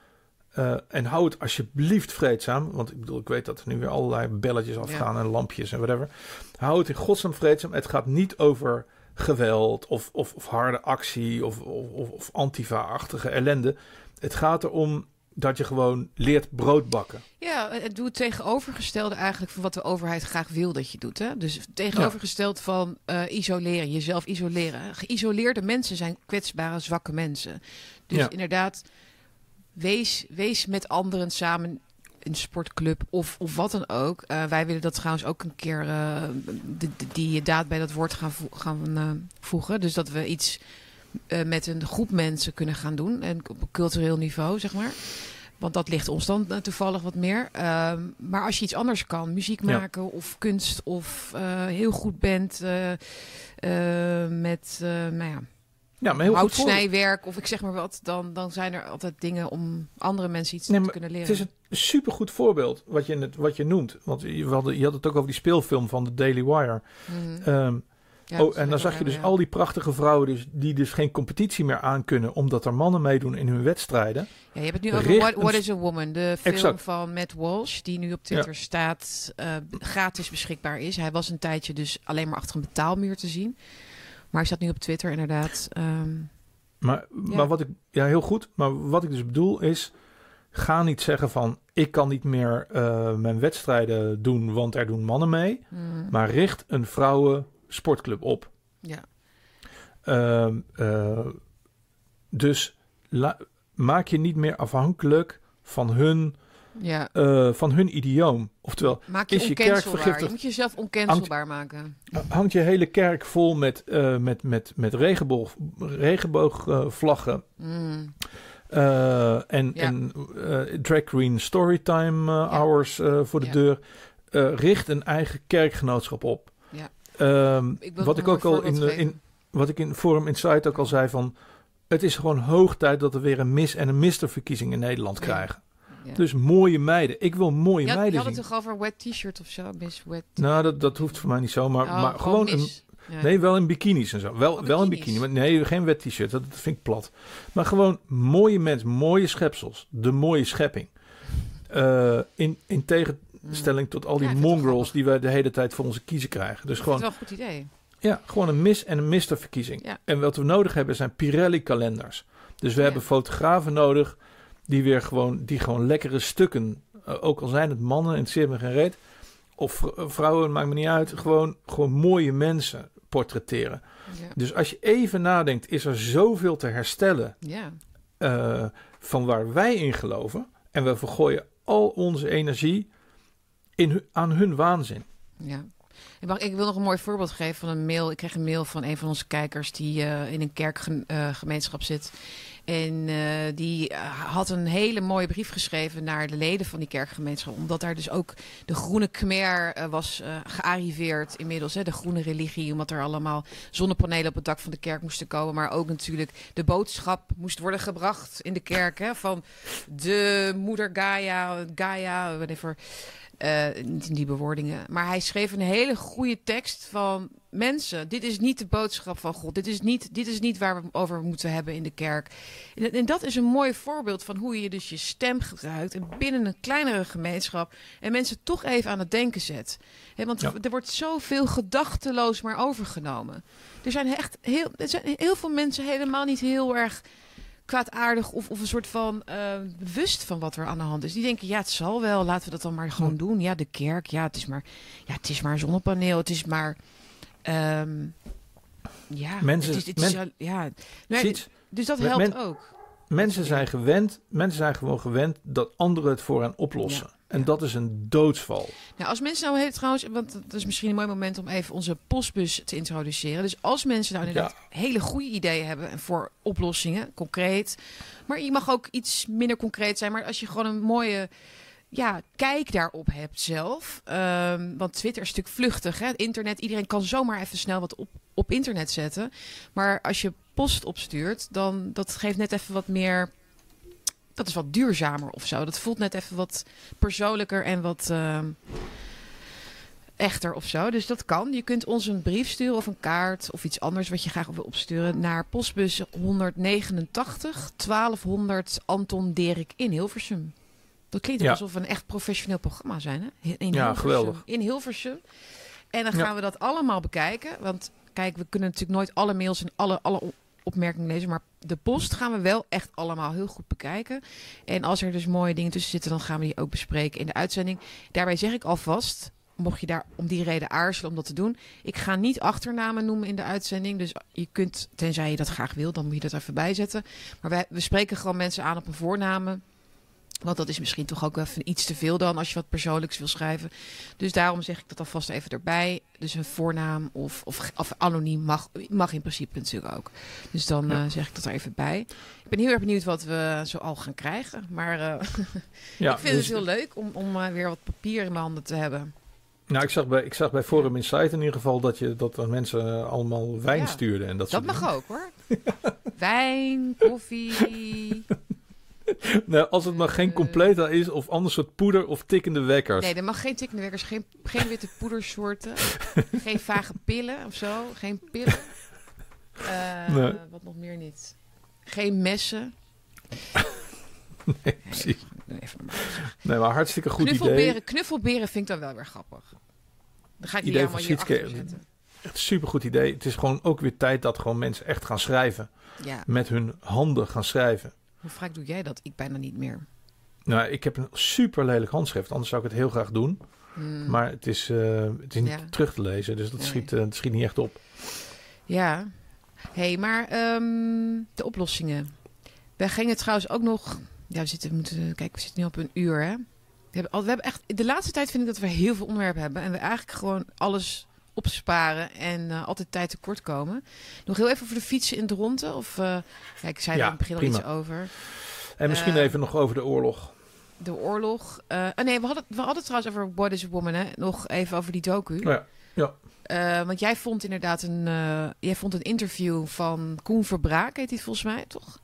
eh, en hou het alsjeblieft vreedzaam. Want ik bedoel, ik weet dat er nu weer allerlei belletjes afgaan en lampjes en whatever. Hou het in godsnaam vreedzaam. Het gaat niet over geweld of, of, of harde actie of, of, of, of antifa-achtige ellende. Het gaat erom dat je gewoon leert brood bakken. Ja, het doet het tegenovergestelde eigenlijk van wat de overheid graag wil dat je doet. Hè? Dus tegenovergesteld van eh, isoleren, jezelf isoleren. Geïsoleerde mensen zijn kwetsbare, zwakke mensen. Dus Ja. inderdaad, wees, wees met anderen samen een sportclub of, of wat dan ook. Eh, wij willen dat trouwens ook een keer de, de- die daad bij dat woord gaan, vo- gaan voegen. Dus dat we iets eh, met een groep mensen kunnen gaan doen. En op cultureel niveau, zeg maar. Want dat ligt ons dan eh, toevallig wat meer. Ehm, maar als je iets anders kan, muziek Ja. maken of kunst of eh, heel goed bent met nou ja, Ja, maar heel goed houtsnijwerk of ik zeg maar wat, dan, dan zijn er altijd dingen om andere mensen iets Nee, te kunnen leren. Het is een supergoed voorbeeld wat je, net, wat je noemt. Want je, we hadden, je had het ook over die speelfilm van The Daily Wire. Mhm. Ehm, Ja, oh, en dan zag je dus ja. al die prachtige vrouwen dus, die dus geen competitie meer aankunnen... omdat er mannen meedoen in hun wedstrijden. Ja, je hebt het nu over What, is a Woman, de film Exact. van Matt Walsh, die nu op Twitter staat, eh, gratis beschikbaar is. Hij was een tijdje dus alleen maar achter een betaalmuur te zien. Maar hij staat nu op Twitter inderdaad. Ehm, Maar, maar wat ik... Ja, heel goed. Maar wat ik dus bedoel is... Ga niet zeggen van... Ik kan niet meer eh, mijn wedstrijden doen, want er doen mannen mee. mm, Maar richt een vrouwen sportclub op. ja. Ehm, eh, dus la- maak je niet meer afhankelijk van hun, ja. eh, van hun idioom. Oftewel, Maak je is je kerk oncancelbaar. Je vergiftigd? moet jezelf oncancelbaar maken. hangt je hele kerk vol met, eh, met, met, met regenboog, regenboogvlaggen Mm, en, Ja. en drag queen storytime hours voor de Ja. deur. Richt een eigen kerkgenootschap op. Ehm, Ik wat ik ook al in, in, wat ik in Forum Insight ook al zei van... Het is gewoon hoog tijd dat we weer een mis- en een misterverkiezing in Nederland Ja. krijgen. Ja. Dus mooie meiden. Ik wil mooie je had, je meiden had het zien. toch over wet t-shirt of zo? Miss wet. Nou, dat, dat hoeft voor mij niet zo. Maar, Oh, maar gewoon een... Nee, wel in bikinis en zo. Wel, Oh, wel in bikini. Maar nee, geen wet t-shirt. Dat, dat vind ik plat. Maar gewoon mooie mensen. Mooie schepsels. De mooie schepping. Eh, in, in tegenstelling tot al die Ja, mongrels die we de hele tijd voor onze kiezen krijgen. Dus gewoon vind het wel een goed idee. Ja, gewoon een mis- en een misterverkiezing. Ja. En wat we nodig hebben zijn Pirelli-kalenders. Dus we Ja. hebben fotografen nodig die weer gewoon, die gewoon lekkere stukken, eh, ook al zijn het mannen, interesseert me geen reet, of eh, vrouwen, maakt me niet uit, gewoon, gewoon mooie mensen portretteren. Ja. Dus als je even nadenkt, is er zoveel te herstellen ja. eh, van waar wij in geloven. En we vergooien al onze energie in, aan hun waanzin. Ja. Ik, wil nog een mooi voorbeeld geven van een mail. Ik kreeg een mail van een van onze kijkers die eh, in een kerkgemeenschap zit. En eh, die eh, had een hele mooie brief geschreven naar de leden van die kerkgemeenschap. Omdat daar dus ook de groene Khmer eh, was eh, gearriveerd inmiddels. Hè, de groene religie. Omdat er allemaal zonnepanelen op het dak van de kerk moesten komen. Maar ook natuurlijk de boodschap moest worden gebracht in de kerk. Hè, van de moeder Gaia, Gaia, whatever. Eh, niet in die bewoordingen. Maar hij schreef een hele goede tekst van mensen. Dit is niet de boodschap van God. Dit is niet, dit is niet waar we over moeten hebben in de kerk. En, en dat is een mooi voorbeeld van hoe je dus je stem gebruikt. En binnen een kleinere gemeenschap. En mensen toch even aan het denken zet. He, want Ja. er wordt zoveel gedachteloos maar overgenomen. Er zijn echt heel, er zijn heel veel mensen helemaal niet heel erg kwaadaardig of, of een soort van eh, bewust van wat er aan de hand is. Die denken, ja, het zal wel, laten we dat dan maar gewoon doen. Ja, de kerk, ja, het is maar, ja, het is maar een zonnepaneel, het is maar, ehm, ja, Mensen- het is, het is, men- ja, nee, Ziet, dus dat helpt men- ook. mensen zijn gewend, mensen zijn gewoon gewend dat anderen het voor hen oplossen. Ja, En dat is een doodsval. Nou, als mensen nou heel trouwens, want dat is misschien een mooi moment om even onze postbus te introduceren. Dus als mensen nou inderdaad hele goede ideeën hebben en voor oplossingen, concreet. Maar je mag ook iets minder concreet zijn. Maar als je gewoon een mooie ja, kijk daarop hebt zelf. Ehm, want Twitter is natuurlijk vluchtig. Hè? Internet, iedereen kan zomaar even snel wat op, op internet zetten. Maar als je post opstuurt, dan dat geeft net even wat meer. Dat is wat duurzamer of zo. Dat voelt net even wat persoonlijker en wat ehm, echter of zo. Dus dat kan. Je kunt ons een brief sturen of een kaart of iets anders wat je graag wil opsturen naar postbus 189 1200 Anton Derik in Hilversum. Dat klinkt Ja. alsof we een echt professioneel programma zijn. Hè? In Ja, Hilversum. geweldig. In Hilversum. En dan Ja. gaan we dat allemaal bekijken. Want kijk, we kunnen natuurlijk nooit alle mails en alle, alle op- opmerkingen lezen. Maar de post gaan we wel echt allemaal heel goed bekijken. En als er dus mooie dingen tussen zitten, dan gaan we die ook bespreken in de uitzending. Daarbij zeg ik alvast, mocht je daar om die reden aarzelen om dat te doen. Ik ga niet achternamen noemen in de uitzending. Dus je kunt, tenzij je dat graag wil, dan moet je dat even bijzetten. Maar wij, we spreken gewoon mensen aan op een voornamen. Want dat is misschien toch ook even iets te veel dan als je wat persoonlijks wil schrijven. Dus daarom zeg ik dat alvast even erbij. Dus een voornaam of, of, of anoniem mag, mag in principe natuurlijk ook. Dus dan Ja. eh, zeg ik dat er even bij. Ik ben heel erg benieuwd wat we zo al gaan krijgen. Maar eh, Ja, ik vind dus- het heel leuk om, om eh, weer wat papier in mijn handen te hebben. Nou, ik zag bij, ik zag bij Forum Insight in ieder geval dat, je, dat er mensen allemaal wijn Ja. stuurden. En dat Dat mag ook hoor. Wijn, koffie. Nou, als het maar geen completa is of ander soort poeder of tikkende wekkers. Nee, er mag geen tikkende wekkers, geen, geen witte poedersoorten, geen vage pillen of zo, geen pillen. Eh, Nee. Wat nog meer niet. Geen messen. Nee, precies. Even. Nee, maar hartstikke goed knuffelberen, idee. knuffelberen vind ik dan wel weer grappig. Dan ga ik die Idee allemaal van hier zetten. Echt super goed idee. Het is gewoon ook weer tijd dat gewoon mensen echt gaan schrijven. Ja, Met hun handen gaan schrijven. Hoe vaak doe jij dat? Ik bijna niet meer. Nou, ik heb een super lelijk handschrift. Anders zou ik het heel graag doen. Hmm. Maar het is, eh, het is niet Ja. terug te lezen. Dus dat Nee. schiet, eh, het schiet niet echt op. Ja. hey, maar ehm, de oplossingen. We gingen trouwens ook nog... Ja, we zitten, we moeten, kijk, we zitten nu op een uur, hè? We hebben, al, we hebben echt... De laatste tijd vind ik dat we heel veel onderwerpen hebben. En we eigenlijk gewoon alles opsparen en eh, altijd tijd tekort komen. Nog heel even over de fietsen in Dronten. Of, eh ja, ik zei Ja, er in het begin al iets over. En misschien Eh, even nog over de oorlog. De oorlog. Oh nee, we hadden, we hadden het trouwens over What is a Woman, hè? Nog even over die docu. Ja, Eh, want jij vond inderdaad een, jij vond een interview van Koen Verbraak, heet hij volgens mij, toch?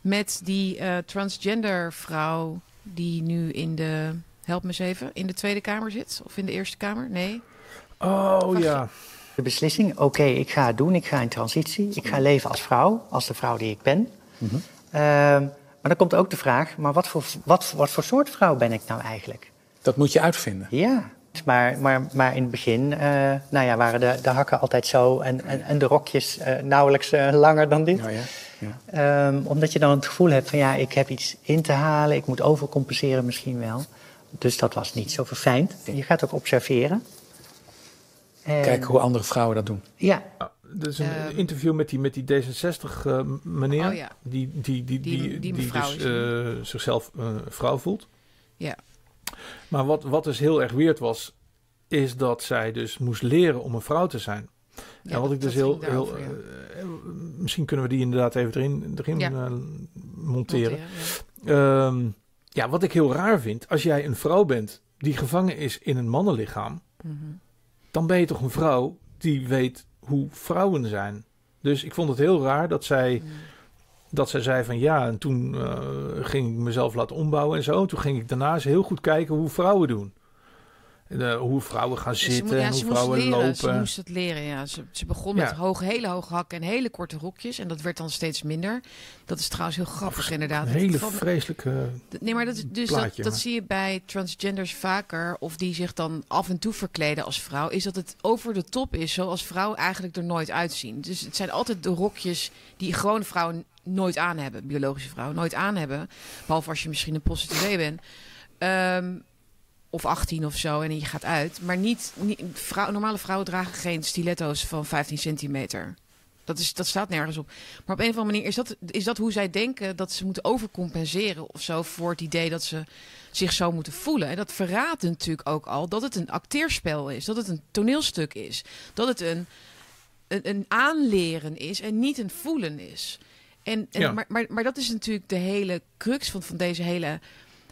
Met die transgender vrouw die nu in de, help me eens even, in de Tweede Kamer zit? Of in de Eerste Kamer? Nee. Oh ja. De beslissing, oké, ik ga het doen, ik ga in transitie, ik ga leven als vrouw, als de vrouw die ik ben. Ehm, maar dan komt ook de vraag, maar wat voor, wat, wat voor soort vrouw ben ik nou eigenlijk? Dat moet je uitvinden. Ja, maar, maar, maar in het begin eh, nou ja, waren de, de hakken altijd zo en, en, en de rokjes eh, nauwelijks eh, langer dan dit. Nou ja, ja. Ehm, omdat je dan het gevoel hebt van ja, ik heb iets in te halen, ik moet overcompenseren misschien wel. Dus dat was niet zo verfijnd. Je gaat ook observeren. En- Kijken hoe andere vrouwen dat doen. Ja, Dat is een Ehm. interview met die, met die D66-meneer. Oh ja. Die, die, die, Die- die, die die, mevrouw dus is eh, zichzelf eh, vrouw voelt. Ja. Maar wat, wat dus heel erg weird was, is dat zij dus moest leren om een vrouw te zijn. Ja, en wat ik dus heel... heel ja. eh, misschien kunnen we die inderdaad even erin, erin Ja. eh, monteren. Monteren, ja. Ehm, ja, wat ik heel raar vind, als jij een vrouw bent die gevangen is in een mannenlichaam, Mhm. Dan ben je toch een vrouw die weet hoe vrouwen zijn. Dus ik vond het heel raar dat zij, Mhm. dat zij zei van ja, en toen eh, ging ik mezelf laten ombouwen en zo. Toen ging ik daarna eens heel goed kijken hoe vrouwen doen. De, hoe vrouwen gaan zitten ja, en hoe vrouwen leren. Ze lopen. moest het leren, ja. Ze, ze begon met hoge, hele hoge hakken en hele korte rokjes. En dat werd dan steeds minder. Dat is trouwens heel grappig, inderdaad. Een hele Van- vreselijke... Nee, maar dat, is- dus dat, plaatje, dat maar. zie je bij transgenders vaker. Of die zich dan af en toe verkleden als vrouw. Is dat het over de top is zoals vrouwen eigenlijk er nooit uitzien. Dus het zijn altijd de rokjes die gewone vrouwen nooit aan hebben. Biologische vrouwen nooit aan hebben. Behalve als je misschien een prostituee bent. Ehm, of 18 of zo en je gaat uit. Maar niet, niet vrouw, normale vrouwen dragen geen stiletto's van 15 centimeter. Dat, is, dat staat nergens op. Maar op een of andere manier is dat, is dat hoe zij denken dat ze moeten overcompenseren of zo voor het idee dat ze zich zo moeten voelen. En dat verraadt natuurlijk ook al dat het een acteerspel is, dat het een toneelstuk is, dat het een, een, een aanleren is en niet een voelen is. En, en, Ja. maar, maar, maar dat is natuurlijk de hele crux van, van deze hele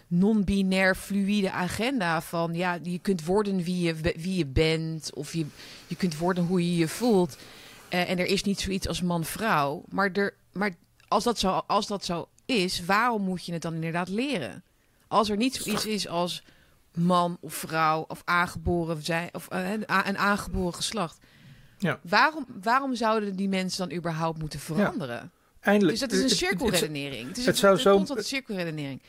non-binair fluïde agenda van ja, je kunt worden wie je, wie je bent of je, je kunt worden hoe je je voelt. Eh, en er is niet zoiets als man-vrouw. Maar, er, maar als, dat zo, als dat zo is, waarom moet je het dan inderdaad leren? Als er niet zoiets is als man of vrouw of aangeboren zijn of eh, een aangeboren geslacht. Ja. Waarom, waarom zouden die mensen dan überhaupt moeten veranderen? Eindelijk, Dus dat is een het- het- het- cirkelredenering. Het is het een, zou een zo- cirkelredenering.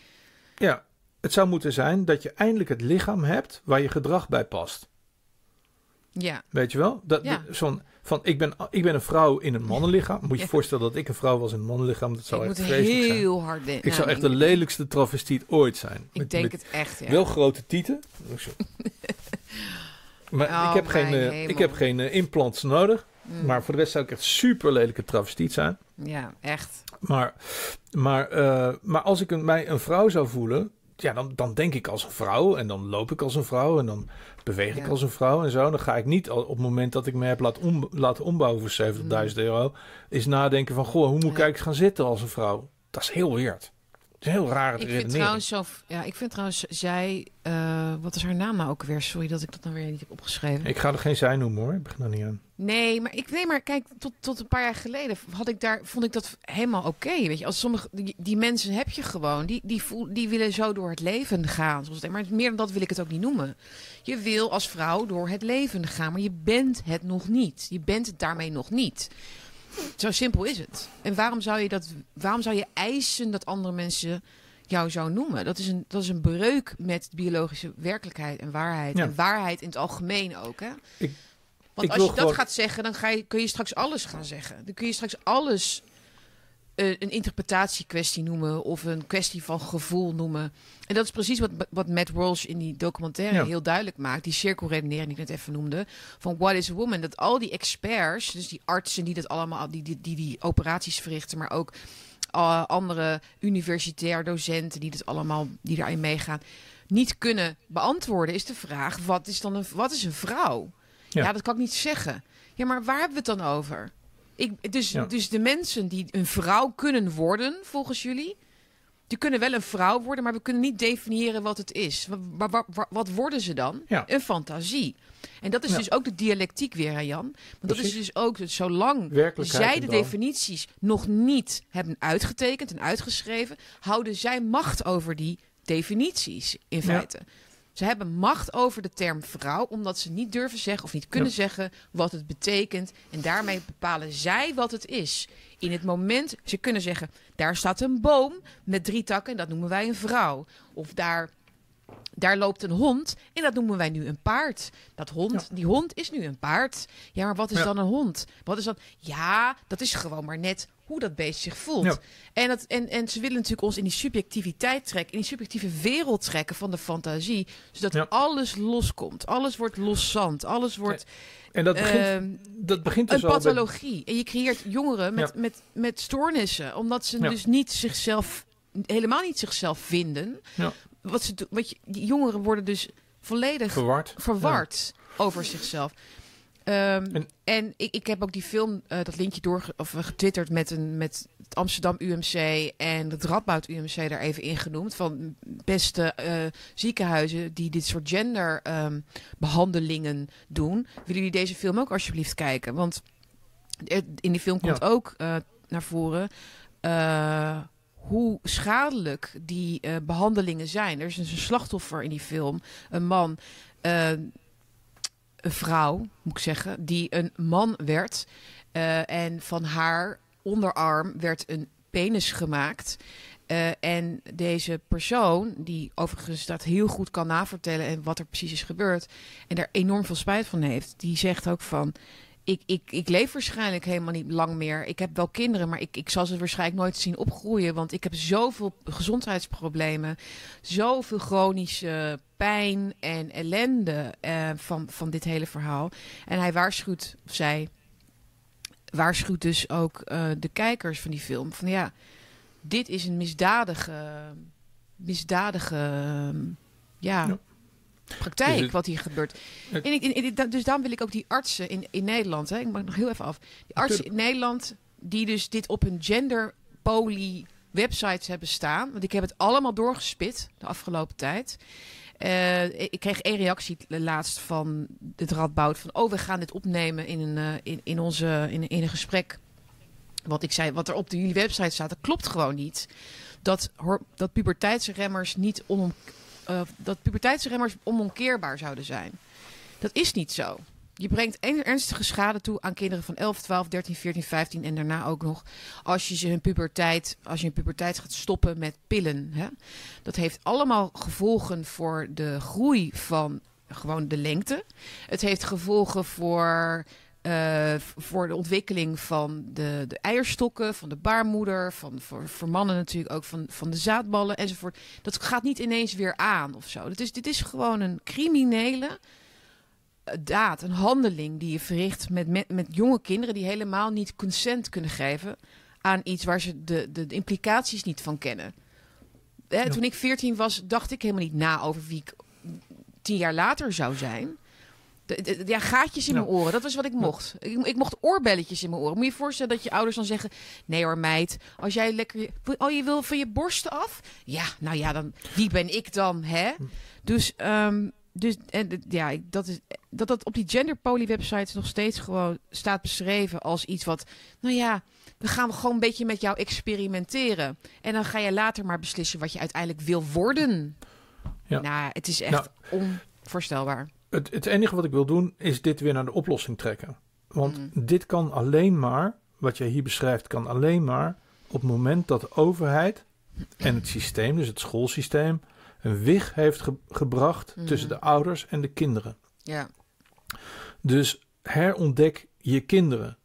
Ja, het zou moeten zijn dat je eindelijk het lichaam hebt waar je gedrag bij past. Ja, Weet je wel? Dat, Ja. zo'n, van, ik, ben, ik ben een vrouw in een mannenlichaam. Moet je Ja. voorstellen dat ik een vrouw was in een mannenlichaam. Dat zou ik echt vreselijk zijn. heel hard. Ik zou echt de lelijkste travestiet ooit zijn. Ik Met- denk met het echt, ja. Wel grote tieten. maar Oh, ik heb geen, eh, ik heb geen eh, implants nodig. Mm, Maar voor de rest zou ik echt super lelijke travestiet zijn. Ja, echt. Maar, maar, eh, maar als ik een, mij een vrouw zou voelen, ja, dan, dan denk ik als een vrouw en dan loop ik als een vrouw en dan beweeg ik als een vrouw en zo. Dan ga ik niet op het moment dat ik me heb laten, om, laten ombouwen voor 70.000 euro, is nadenken van, goh, hoe moet ik Mm. Eigenlijk gaan zitten als een vrouw? Dat is heel weird. Het is heel rare Ik vind trouwens zo... Ja, ik vind trouwens, zij... eh, wat is haar naam nou ook weer? Sorry dat ik dat dan weer niet heb opgeschreven. Ik ga er geen zij noemen hoor, ik begin er niet aan. Nee, maar ik nee, maar kijk, tot, tot een paar jaar geleden had ik daar, vond ik dat helemaal oké. weet je, als sommige die, die mensen heb je gewoon, die, die, voel, die willen zo door het leven gaan. Zoals het, maar meer dan dat wil ik het ook niet noemen. Je wil als vrouw door het leven gaan, maar je bent het nog niet. Je bent het daarmee nog niet. Zo simpel is het. En waarom zou je dat? Waarom zou je eisen dat andere mensen jou zo noemen? Dat is een, dat is een breuk met biologische werkelijkheid en waarheid. Ja. En waarheid in het algemeen ook. Hè? Ik- Want ik als je dat gewoon- gaat zeggen, dan ga je, kun je straks alles gaan zeggen. Dan kun je straks alles een interpretatiekwestie noemen of een kwestie van gevoel noemen. En dat is precies wat, wat Matt Walsh in die documentaire Ja. heel duidelijk maakt. Die cirkelredenering die ik net even noemde. Van what is a woman? Dat al die experts, dus die artsen die dat allemaal, die die, die, die operaties verrichten, maar ook eh, andere universitair docenten die dat allemaal, die daarin meegaan, niet kunnen beantwoorden, is de vraag: wat is dan een, wat is een vrouw? Ja. Ja. dat kan ik niet zeggen. Ja, maar waar hebben we het dan over? Ik, dus, Ja. dus de mensen die een vrouw kunnen worden, volgens jullie, die kunnen wel een vrouw worden, maar we kunnen niet definiëren wat het is. Wa- wa- wa- wa- wat worden ze dan? Ja. Een fantasie. En dat is Ja. dus ook de dialectiek weer, hè Jan. Want dat is dus ook, dat zolang zij de definities nog niet hebben uitgetekend en uitgeschreven, houden zij macht over die definities in Ja. Ze hebben macht over de term vrouw, omdat ze niet durven zeggen of niet kunnen Ja. zeggen wat het betekent. En daarmee bepalen zij wat het is. In het moment, ze kunnen zeggen, daar staat een boom met drie takken en dat noemen wij een vrouw. Of daar, daar loopt een hond en dat noemen wij nu een paard. Dat hond, die hond is nu een paard. Ja, maar wat is Ja. dan een hond? Wat is dan? Ja, dat is gewoon maar net hoe dat beest zich voelt. Ja. En, dat, en, en ze willen natuurlijk ons in die subjectiviteit trekken, in die subjectieve wereld trekken van de fantasie, zodat Ja. alles loskomt. Alles wordt loszand. Alles wordt En dat begint, ehm, dat begint een dus al bij- pathologie. En je creëert jongeren met, Ja. met, met stoornissen, omdat ze dus niet zichzelf, helemaal niet zichzelf vinden. Ja. Wat ze, doen- wat je, die jongeren worden dus volledig verward. verward over zichzelf. Ehm, En- en ik, ik heb ook die film, eh, dat linkje door of eh, getwitterd met, een, met het Amsterdam UMC en het Radboud UMC daar even ingenoemd. Van beste eh, ziekenhuizen die dit soort gender ehm, behandelingen doen. Willen jullie deze film ook alsjeblieft kijken? Want in die film komt Ja. ook naar voren hoe schadelijk die eh, behandelingen zijn. Er is een slachtoffer in die film, een man. Een vrouw, moet ik zeggen, die een man werd. eh, en van haar onderarm werd een penis gemaakt. Eh, en deze persoon, die overigens dat heel goed kan navertellen en wat er precies is gebeurd, en daar enorm veel spijt van heeft, die zegt ook van. Ik, ik, ik leef waarschijnlijk helemaal niet lang meer. Ik heb wel kinderen, maar ik, ik zal ze waarschijnlijk nooit zien opgroeien. Want ik heb zoveel gezondheidsproblemen. Zoveel chronische pijn en ellende eh, van, van dit hele verhaal. En hij waarschuwt, of zij waarschuwt dus ook eh, de kijkers van die film. Van ja, dit is een misdadige, misdadige Ja. Praktijk Dus het- wat hier gebeurt. het- En ik, dus daarom wil ik ook die artsen in, in Nederland, hè, ik maak nog heel even af. Die artsen in Nederland die dus dit op hun genderpoly websites hebben staan. Want ik heb het allemaal doorgespit de afgelopen tijd. Eh, ik kreeg één reactie laatst van het Radboud van... oh, we gaan dit opnemen in een, eh, in, in, onze, in, in een gesprek. Wat ik zei, wat er op de jullie website staat, dat klopt gewoon niet. Dat, dat puberteitsremmers niet onom, eh, dat puberteitsremmers onomkeerbaar zouden zijn. Dat is niet zo. Je brengt een- ernstige schade toe aan kinderen van 11, 12, 13, 14, 15 en daarna ook nog als je ze hun puberteit, als je hun puberteit gaat stoppen met pillen. Hè? Dat heeft allemaal gevolgen voor de groei van gewoon de lengte. Het heeft gevolgen voor, eh, voor de ontwikkeling van de, de eierstokken, van de baarmoeder, van, voor, voor mannen natuurlijk ook van, van de zaadballen enzovoort. Dat gaat niet ineens weer aan of zo. Dat is, dit is gewoon een criminele eh, daad, een handeling die je verricht met, met, met jonge kinderen die helemaal niet consent kunnen geven aan iets waar ze de, de, de implicaties niet van kennen. Hè, Ja. Toen ik 14 was, dacht ik helemaal niet na over wie ik tien jaar later zou zijn. De, de- ja, gaatjes in Ja. mijn oren, dat was wat ik mocht. Ik, ik mocht oorbelletjes in mijn oren. Moet je je voorstellen dat je ouders dan zeggen... Nee hoor meid, als jij lekker... Oh, je wil van je borsten af? Ja, nou ja, dan, wie ben ik dan, hè? Dus, ehm, dus en, ja, dat, is, dat dat op die genderpoly websites nog steeds gewoon staat beschreven als iets wat... Nou ja, we gaan gewoon een beetje met jou experimenteren. En dan ga je later maar beslissen wat je uiteindelijk wil worden. Ja. Nou, het is echt onvoorstelbaar. Het, het enige wat ik wil doen is dit weer naar de oplossing trekken. Want Mm. dit kan alleen maar, wat jij hier beschrijft, kan alleen maar op het moment dat de overheid en het systeem, dus het schoolsysteem, een wig heeft ge- gebracht Mhm. tussen de ouders en de kinderen. Ja, Dus herontdek je kinderen.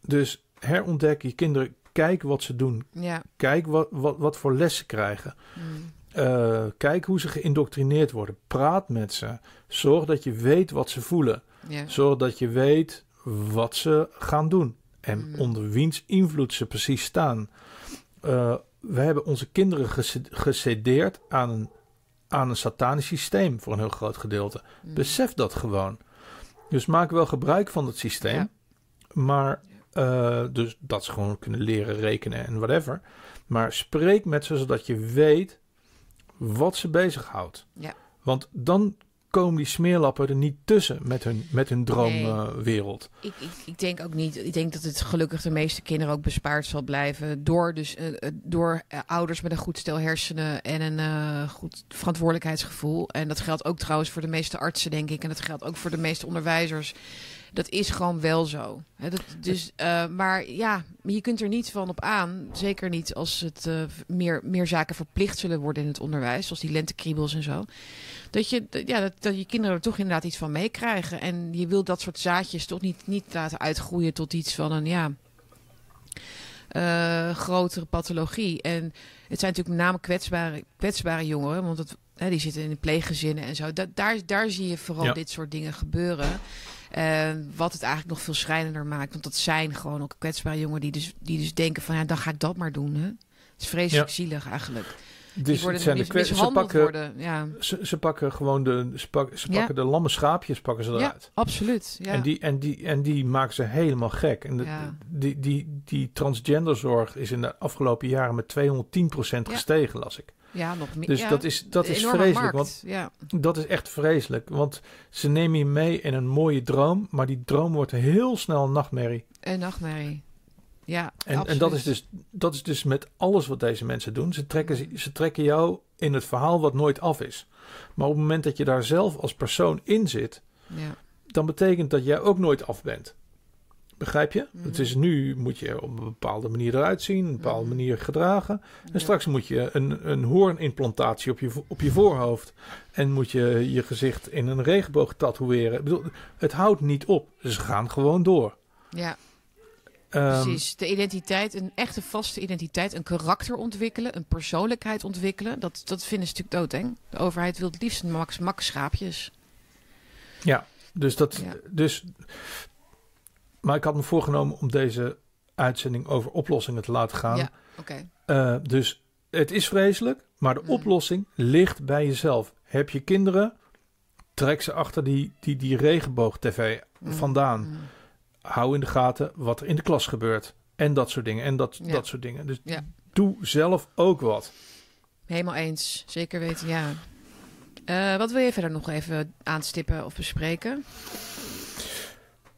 Dus herontdek je kinderen. Kijk wat ze doen. ja. Kijk wat, wat, wat voor lessen ze krijgen. Mm. Eh, kijk hoe ze geïndoctrineerd worden. Praat met ze. Zorg dat je weet wat ze voelen. ja. Zorg dat je weet wat ze gaan doen. En Mm. onder wiens invloed ze precies staan. Eh, we hebben onze kinderen gecedeerd aan een, aan een satanisch systeem voor een heel groot gedeelte. Mm. Besef dat gewoon. Dus maak wel gebruik van het systeem. Ja. Maar eh, dus dat ze gewoon kunnen leren rekenen en whatever. Maar spreek met ze zodat je weet wat ze bezighoudt. Ja. Want dan komen die smeerlappen er niet tussen met hun, met hun Nee. droomwereld. Ik, ik, ik denk ook niet. Ik denk dat het gelukkig de meeste kinderen ook bespaard zal blijven. Door, dus, eh, eh, door eh, ouders met een goed stel hersenen en een goed verantwoordelijkheidsgevoel. En dat geldt ook trouwens voor de meeste artsen, denk ik. En dat geldt ook voor de meeste onderwijzers. Dat is gewoon wel zo. Dat, dus, eh, maar ja, je kunt er niet van op aan. Zeker niet als het eh, meer, meer zaken verplicht zullen worden in het onderwijs. Zoals die lentekriebels en zo. Dat je, dat- ja, dat, dat je kinderen er toch inderdaad iets van meekrijgen. En je wil dat soort zaadjes toch niet, niet laten uitgroeien tot iets van een ja, eh, grotere pathologie. En het zijn natuurlijk met name kwetsbare, kwetsbare jongeren. Want het, hè, die zitten in pleeggezinnen en zo. Da- daar, daar zie je vooral Ja. dit soort dingen gebeuren. Eh, wat het eigenlijk nog veel schrijnender maakt. Want dat zijn gewoon ook kwetsbare jongeren die dus, die dus denken van ja, dan ga ik dat maar doen. Hè? Het is vreselijk Ja. zielig eigenlijk. Dus het zijn de mis- kwe- ze, pakken, worden. Ja, ze, ze pakken gewoon de, ze, pak- ze Ja. pakken de lamme schaapjes pakken ze ja eruit. absoluut. Ja. En, die, en, die, en die maken ze helemaal gek. En de- Ja. die, die, die transgenderzorg is in de afgelopen jaren met 210% Ja. gestegen, las ik. ja, nog meer. Dus ja, dat is, dat is vreselijk. Want ja. dat is echt vreselijk. Want ze nemen je mee in een mooie droom. Maar die droom wordt heel snel een nachtmerrie. Een nachtmerrie. Ja, En, en dat, is dus, dat is dus met alles wat deze mensen doen. Ze trekken, ze trekken jou in het verhaal wat nooit af is. Maar op het moment dat je daar zelf als persoon in zit, Ja. dan betekent dat jij ook nooit af bent. Begrijp je? Mhm. Het is nu moet je op een bepaalde manier eruit zien, een bepaalde Mhm. manier gedragen. En Ja. straks moet je een, een hoornimplantatie op je, op je voorhoofd. En moet je je gezicht in een regenboog tatoeëren. Ik bedoel, het houdt niet op. Ze gaan gewoon door. Ja, precies. De identiteit, een echte vaste identiteit, een karakter ontwikkelen, een persoonlijkheid ontwikkelen. Dat, dat vinden ze natuurlijk doodeng. De overheid wil het liefst max, max schaapjes. Ja, dus dat. Ja. Dus, maar ik had me voorgenomen om deze uitzending over oplossingen te laten gaan. Ja, oké. Eh, dus het is vreselijk, maar de Mm. oplossing ligt bij jezelf. Heb je kinderen? Trek ze achter die, die, die regenboog-tv Mm. vandaan. Mm. Hou in de gaten wat er in de klas gebeurt. En dat soort dingen. En dat, Ja. dat soort dingen. Dus Ja. doe zelf ook wat. Helemaal eens. Zeker weten, ja. Eh, wat wil je verder nog even aanstippen of bespreken?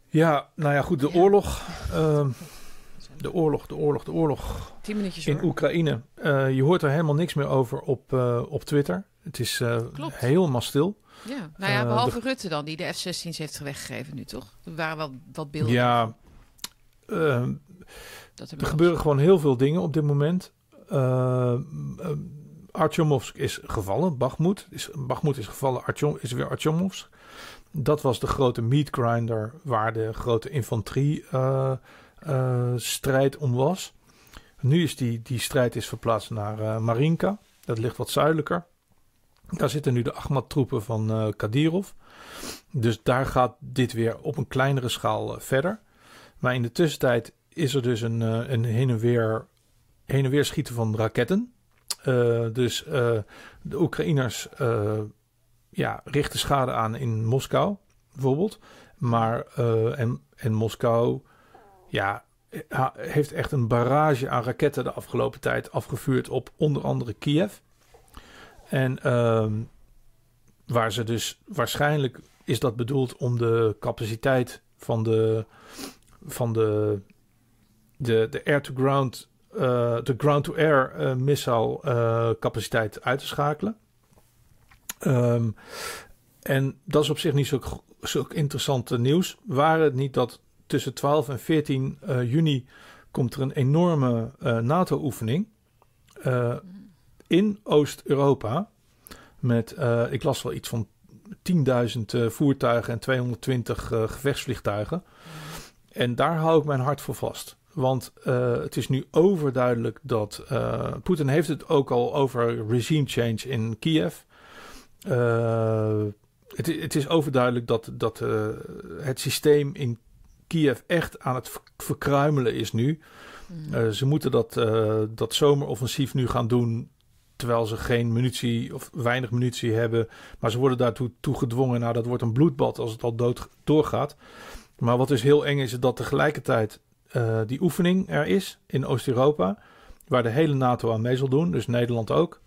Ja, nou ja, goed. De Ja. oorlog. ehm, de oorlog, de oorlog, de oorlog. Tien minuutjes in hoor. Oekraïne. Eh, je hoort er helemaal niks meer over op, eh, op Twitter. Het is helemaal stil. Ja, nou ja, Eh, behalve Rutte dan, die de F-16's heeft weggegeven nu, toch? Er waren wel wat beelden. Ja, eh, dat er gebeuren gewoon heel veel dingen op dit moment. Uh, uh, Artyomovsk is gevallen. Bakhmut is, Bakhmut is gevallen. Artyom, is weer Artyomovsk. Dat was de grote meat grinder waar de grote infanterie uh, uh, strijd om was. Nu is die, die strijd is verplaatst naar uh, Marinka. Dat ligt wat zuidelijker. Daar zitten nu de Ahmad-troepen van uh, Kadyrov. Dus daar gaat dit weer op een kleinere schaal uh, verder. Maar in de tussentijd is er dus een, uh, een heen, en weer, heen en weer schieten van raketten. Dus de Oekraïners ja, richten schade aan in Moskou, bijvoorbeeld. Maar en, en Moskou ja, heeft echt een barrage aan raketten de afgelopen tijd afgevuurd op onder andere Kiev. En uh, waar ze dus waarschijnlijk is dat bedoeld om de capaciteit van de, van de, de, de air-to-ground, uh, de ground-to-air uh, missile uh, capaciteit uit te schakelen. Um, en dat is op zich niet zo, interessant nieuws. Waren het niet dat tussen 12 en 14 uh, juni komt er een enorme NATO-oefening in Oost-Europa. Met, uh, ik las wel iets van 10.000 uh, voertuigen en 220 uh, gevechtsvliegtuigen. En daar hou ik mijn hart voor vast. Want het is nu overduidelijk dat. Poetin heeft het ook al over regime change in Kiev. Het, het, is overduidelijk dat, dat het systeem in Kiev echt aan het verkruimelen is nu. Mm. Ze moeten dat, dat zomeroffensief nu gaan doen. Terwijl ze geen munitie of weinig munitie hebben. Maar ze worden daartoe toe gedwongen. Nou, dat wordt een bloedbad als het al dood doorgaat. Maar wat dus heel eng is, is dat tegelijkertijd uh, die oefening er is in Oost-Europa. Waar de hele NATO aan mee zal doen. Dus Nederland ook.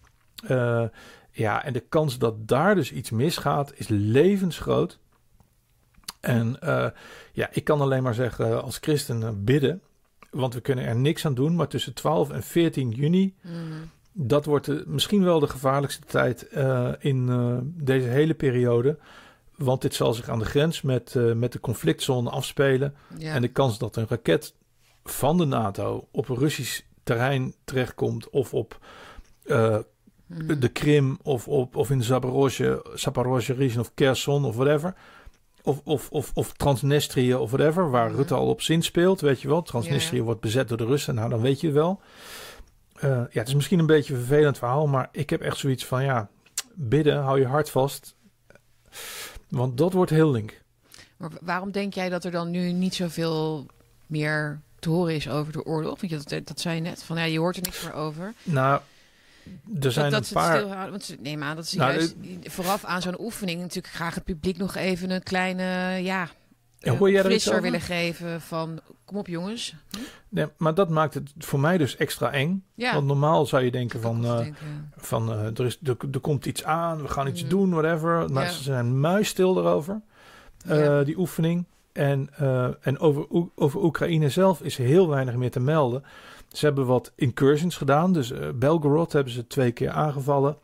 Uh, ja, en de kans dat daar dus iets misgaat is levensgroot. En uh, ja, ik kan alleen maar zeggen als christen bidden. Want we kunnen er niks aan doen. Maar tussen 12 en 14 juni... Mm. Dat wordt de, misschien wel de gevaarlijkste tijd uh, in uh, deze hele periode. Want dit zal zich aan de grens met, uh, met de conflictzone afspelen. Ja. En de kans dat een raket van de NATO op Russisch terrein terechtkomt... of op mm. de Krim of, op, of in Zaporozhye, Zaporozhye region of Kherson of whatever... Of, of, of, of Transnistrië of whatever, waar mm. Rutte al op zin speelt, weet je wel. Transnistrië wordt bezet door de Russen, nou dan weet je wel. Uh, ja, het is misschien een beetje een vervelend verhaal, maar ik heb echt zoiets van, ja, bidden, hou je hart vast. Want dat wordt heel link. Maar waarom denk jij dat er dan nu niet zoveel meer te horen is over de oorlog? Want je, dat, dat zei je net, van ja, je hoort er niks meer over. Nou, er zijn dat, een paar... Stilhouden, want ze, neem aan dat ze nou, juist de... vooraf aan zo'n oefening natuurlijk graag het publiek nog even een kleine, ja, ja, hoor jij frisser willen geven van kom op jongens. Hm? Nee, maar dat maakt het voor mij dus extra eng. Ja. Want normaal zou je denken van, uh, denken. van uh, er, is, er, er, komt iets aan, we gaan iets mm. doen, whatever. Maar ja. ze zijn muisstil erover, uh, ja. die oefening. En, eh, en over, over Oekraïne zelf is heel weinig meer te melden. Ze hebben wat incursions gedaan. Dus eh, Belgorod hebben ze twee keer aangevallen.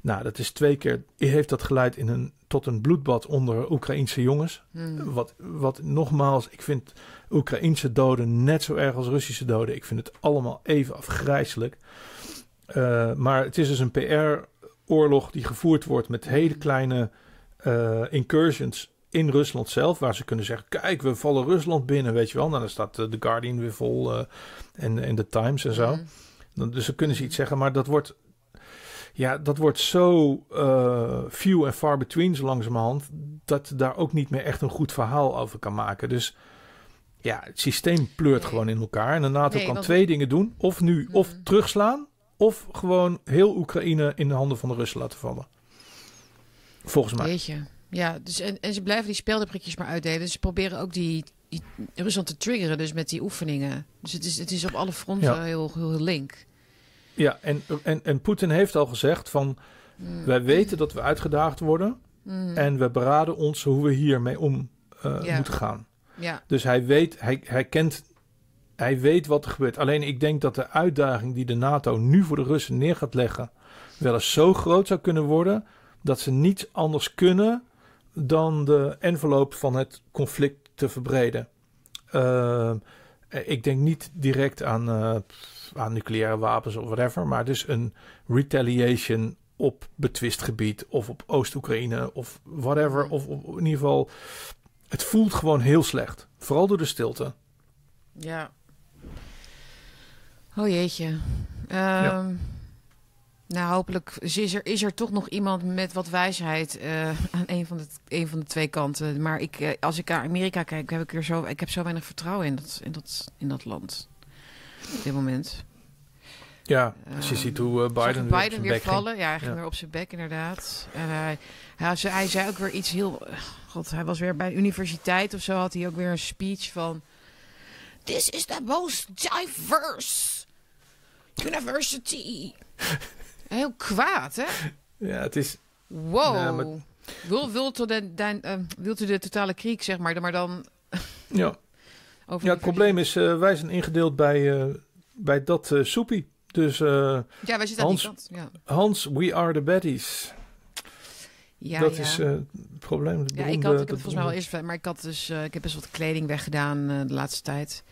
Nou, dat is twee keer. Heeft dat geleid in een, tot een bloedbad onder Oekraïnse jongens. Hmm. Wat, wat nogmaals, ik vind Oekraïnse doden net zo erg als Russische doden. Ik vind het allemaal even afgrijzelijk. Eh, maar het is dus een PR-oorlog die gevoerd wordt met hele kleine eh, incursions in Rusland zelf. Waar ze kunnen zeggen: kijk, we vallen Rusland binnen, weet je wel. Nou, dan staat eh, The Guardian weer vol en, en The Times en zo. Hmm. Dan, dus dan kunnen ze iets zeggen, maar dat wordt. Ja, dat wordt zo eh, few and far between zo langzamerhand. Dat daar ook niet meer echt een goed verhaal over kan maken. Dus ja, het systeem pleurt Nee. gewoon in elkaar. En de NATO Nee, kan want- twee dingen doen. Of nu, of Mhm. terugslaan. Of gewoon heel Oekraïne in de handen van de Russen laten vallen. Volgens mij. Weet je. Ja, dus en, en ze blijven die speldenprikjes maar uitdelen. Dus ze proberen ook die, die Rusland te triggeren, dus met die oefeningen. Dus het is, het is op alle fronten Ja. heel, heel link. Ja, en, en, en Poetin heeft al gezegd van... Mm. wij weten dat we uitgedaagd worden. Mm. En we beraden ons hoe we hiermee om eh, Ja. moeten gaan. ja, Dus hij weet, hij, hij kent, hij weet wat er gebeurt. Alleen ik denk dat de uitdaging die de NATO nu voor de Russen neer gaat leggen, wel eens zo groot zou kunnen worden dat ze niets anders kunnen dan de envelop van het conflict te verbreden. Eh, ik denk niet direct aan, eh, aan nucleaire wapens of whatever, maar dus een retaliation op betwist gebied of op Oost-Oekraïne of whatever. Of, of in ieder geval, het voelt gewoon heel slecht. Vooral door de stilte. ja. Oh jeetje. Ehm, Nou, hopelijk is er, is er toch nog iemand met wat wijsheid eh, aan een van, de, een van de twee kanten. Maar ik, eh, als ik naar Amerika kijk, heb ik, er zo, ik heb zo weinig vertrouwen in dat, in dat, in dat land. Op dit moment. Ja, als je Ehm, ziet hoe eh, Biden, ik weer op Biden weer ging. vallen. Ja, hij ging Ja. weer op zijn bek, inderdaad. En hij, hij, zei, hij zei ook weer iets heel... God, hij was weer bij een universiteit of zo. Had hij ook weer een speech van... This is the most diverse university. Heel kwaad, hè? Ja, het is... Wow. Ja, maar- Wil, wilt, u de, de, eh, wilt u de totale kriek, zeg maar, maar dan Ja, over... ja het probleem is, eh, wij zijn ingedeeld bij, eh, bij dat soepie. Dus Ja, wij zitten Hans- aan die kant. Ja, Hans, we are the baddies. ja dat ja. is het probleem. het Ja, ik, had, ik heb dat volgens mij al eerst, maar ik had dus, ik heb best wat kleding weggedaan de laatste tijd.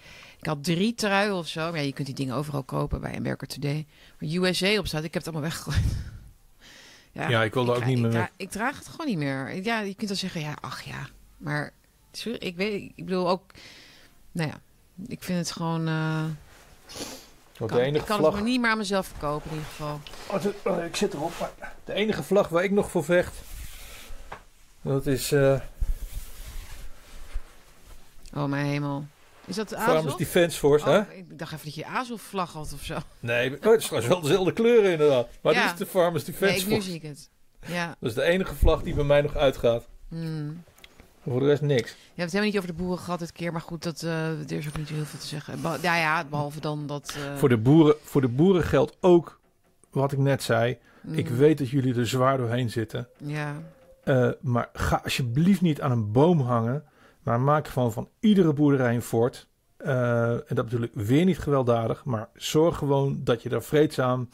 Ik had drie truien of zo. Maar ja, je kunt die dingen overal kopen bij America Today. Maar USA op staat, ik heb het allemaal weggegooid. Ja, ik wilde ook dra- niet ik meer dra- weg. Ik draag het gewoon niet meer. Ja, je kunt dan zeggen, ja, ach ja. Maar ik weet, ik bedoel ook, nou ja, ik vind het gewoon. eh kan, de ik enige kan vlag... het me niet meer aan mezelf verkopen in ieder geval. Oh, oh, ik zit erop. Maar de enige vlag waar ik nog voor vecht... Dat is eh Oh mijn hemel. Is dat de Farmers Azov? Defence Force, hè? Oh, ik dacht even dat je Azov-vlag had of zo. Nee, oh, het is trouwens wel dezelfde kleuren inderdaad. Maar Ja. dit is de Farmers Nee, Defence ik, nu Force. zie ik het. Ja. Dat is de enige vlag die bij mij nog uitgaat. Hmm. Voor de rest niks. Je hebt het helemaal niet over de boeren gehad dit keer, maar goed, dat, eh, er is ook niet heel veel te zeggen. Be- ja, ja, behalve dan dat... eh, Voor, de boeren, voor de boeren geldt ook wat ik net zei. Ik mm, weet dat jullie er zwaar doorheen zitten. Ja, Eh, maar ga alsjeblieft niet aan een boom hangen. Maar maak gewoon van iedere boerderij een fort. Eh, en dat bedoel ik weer niet gewelddadig. Maar zorg gewoon dat je daar vreedzaam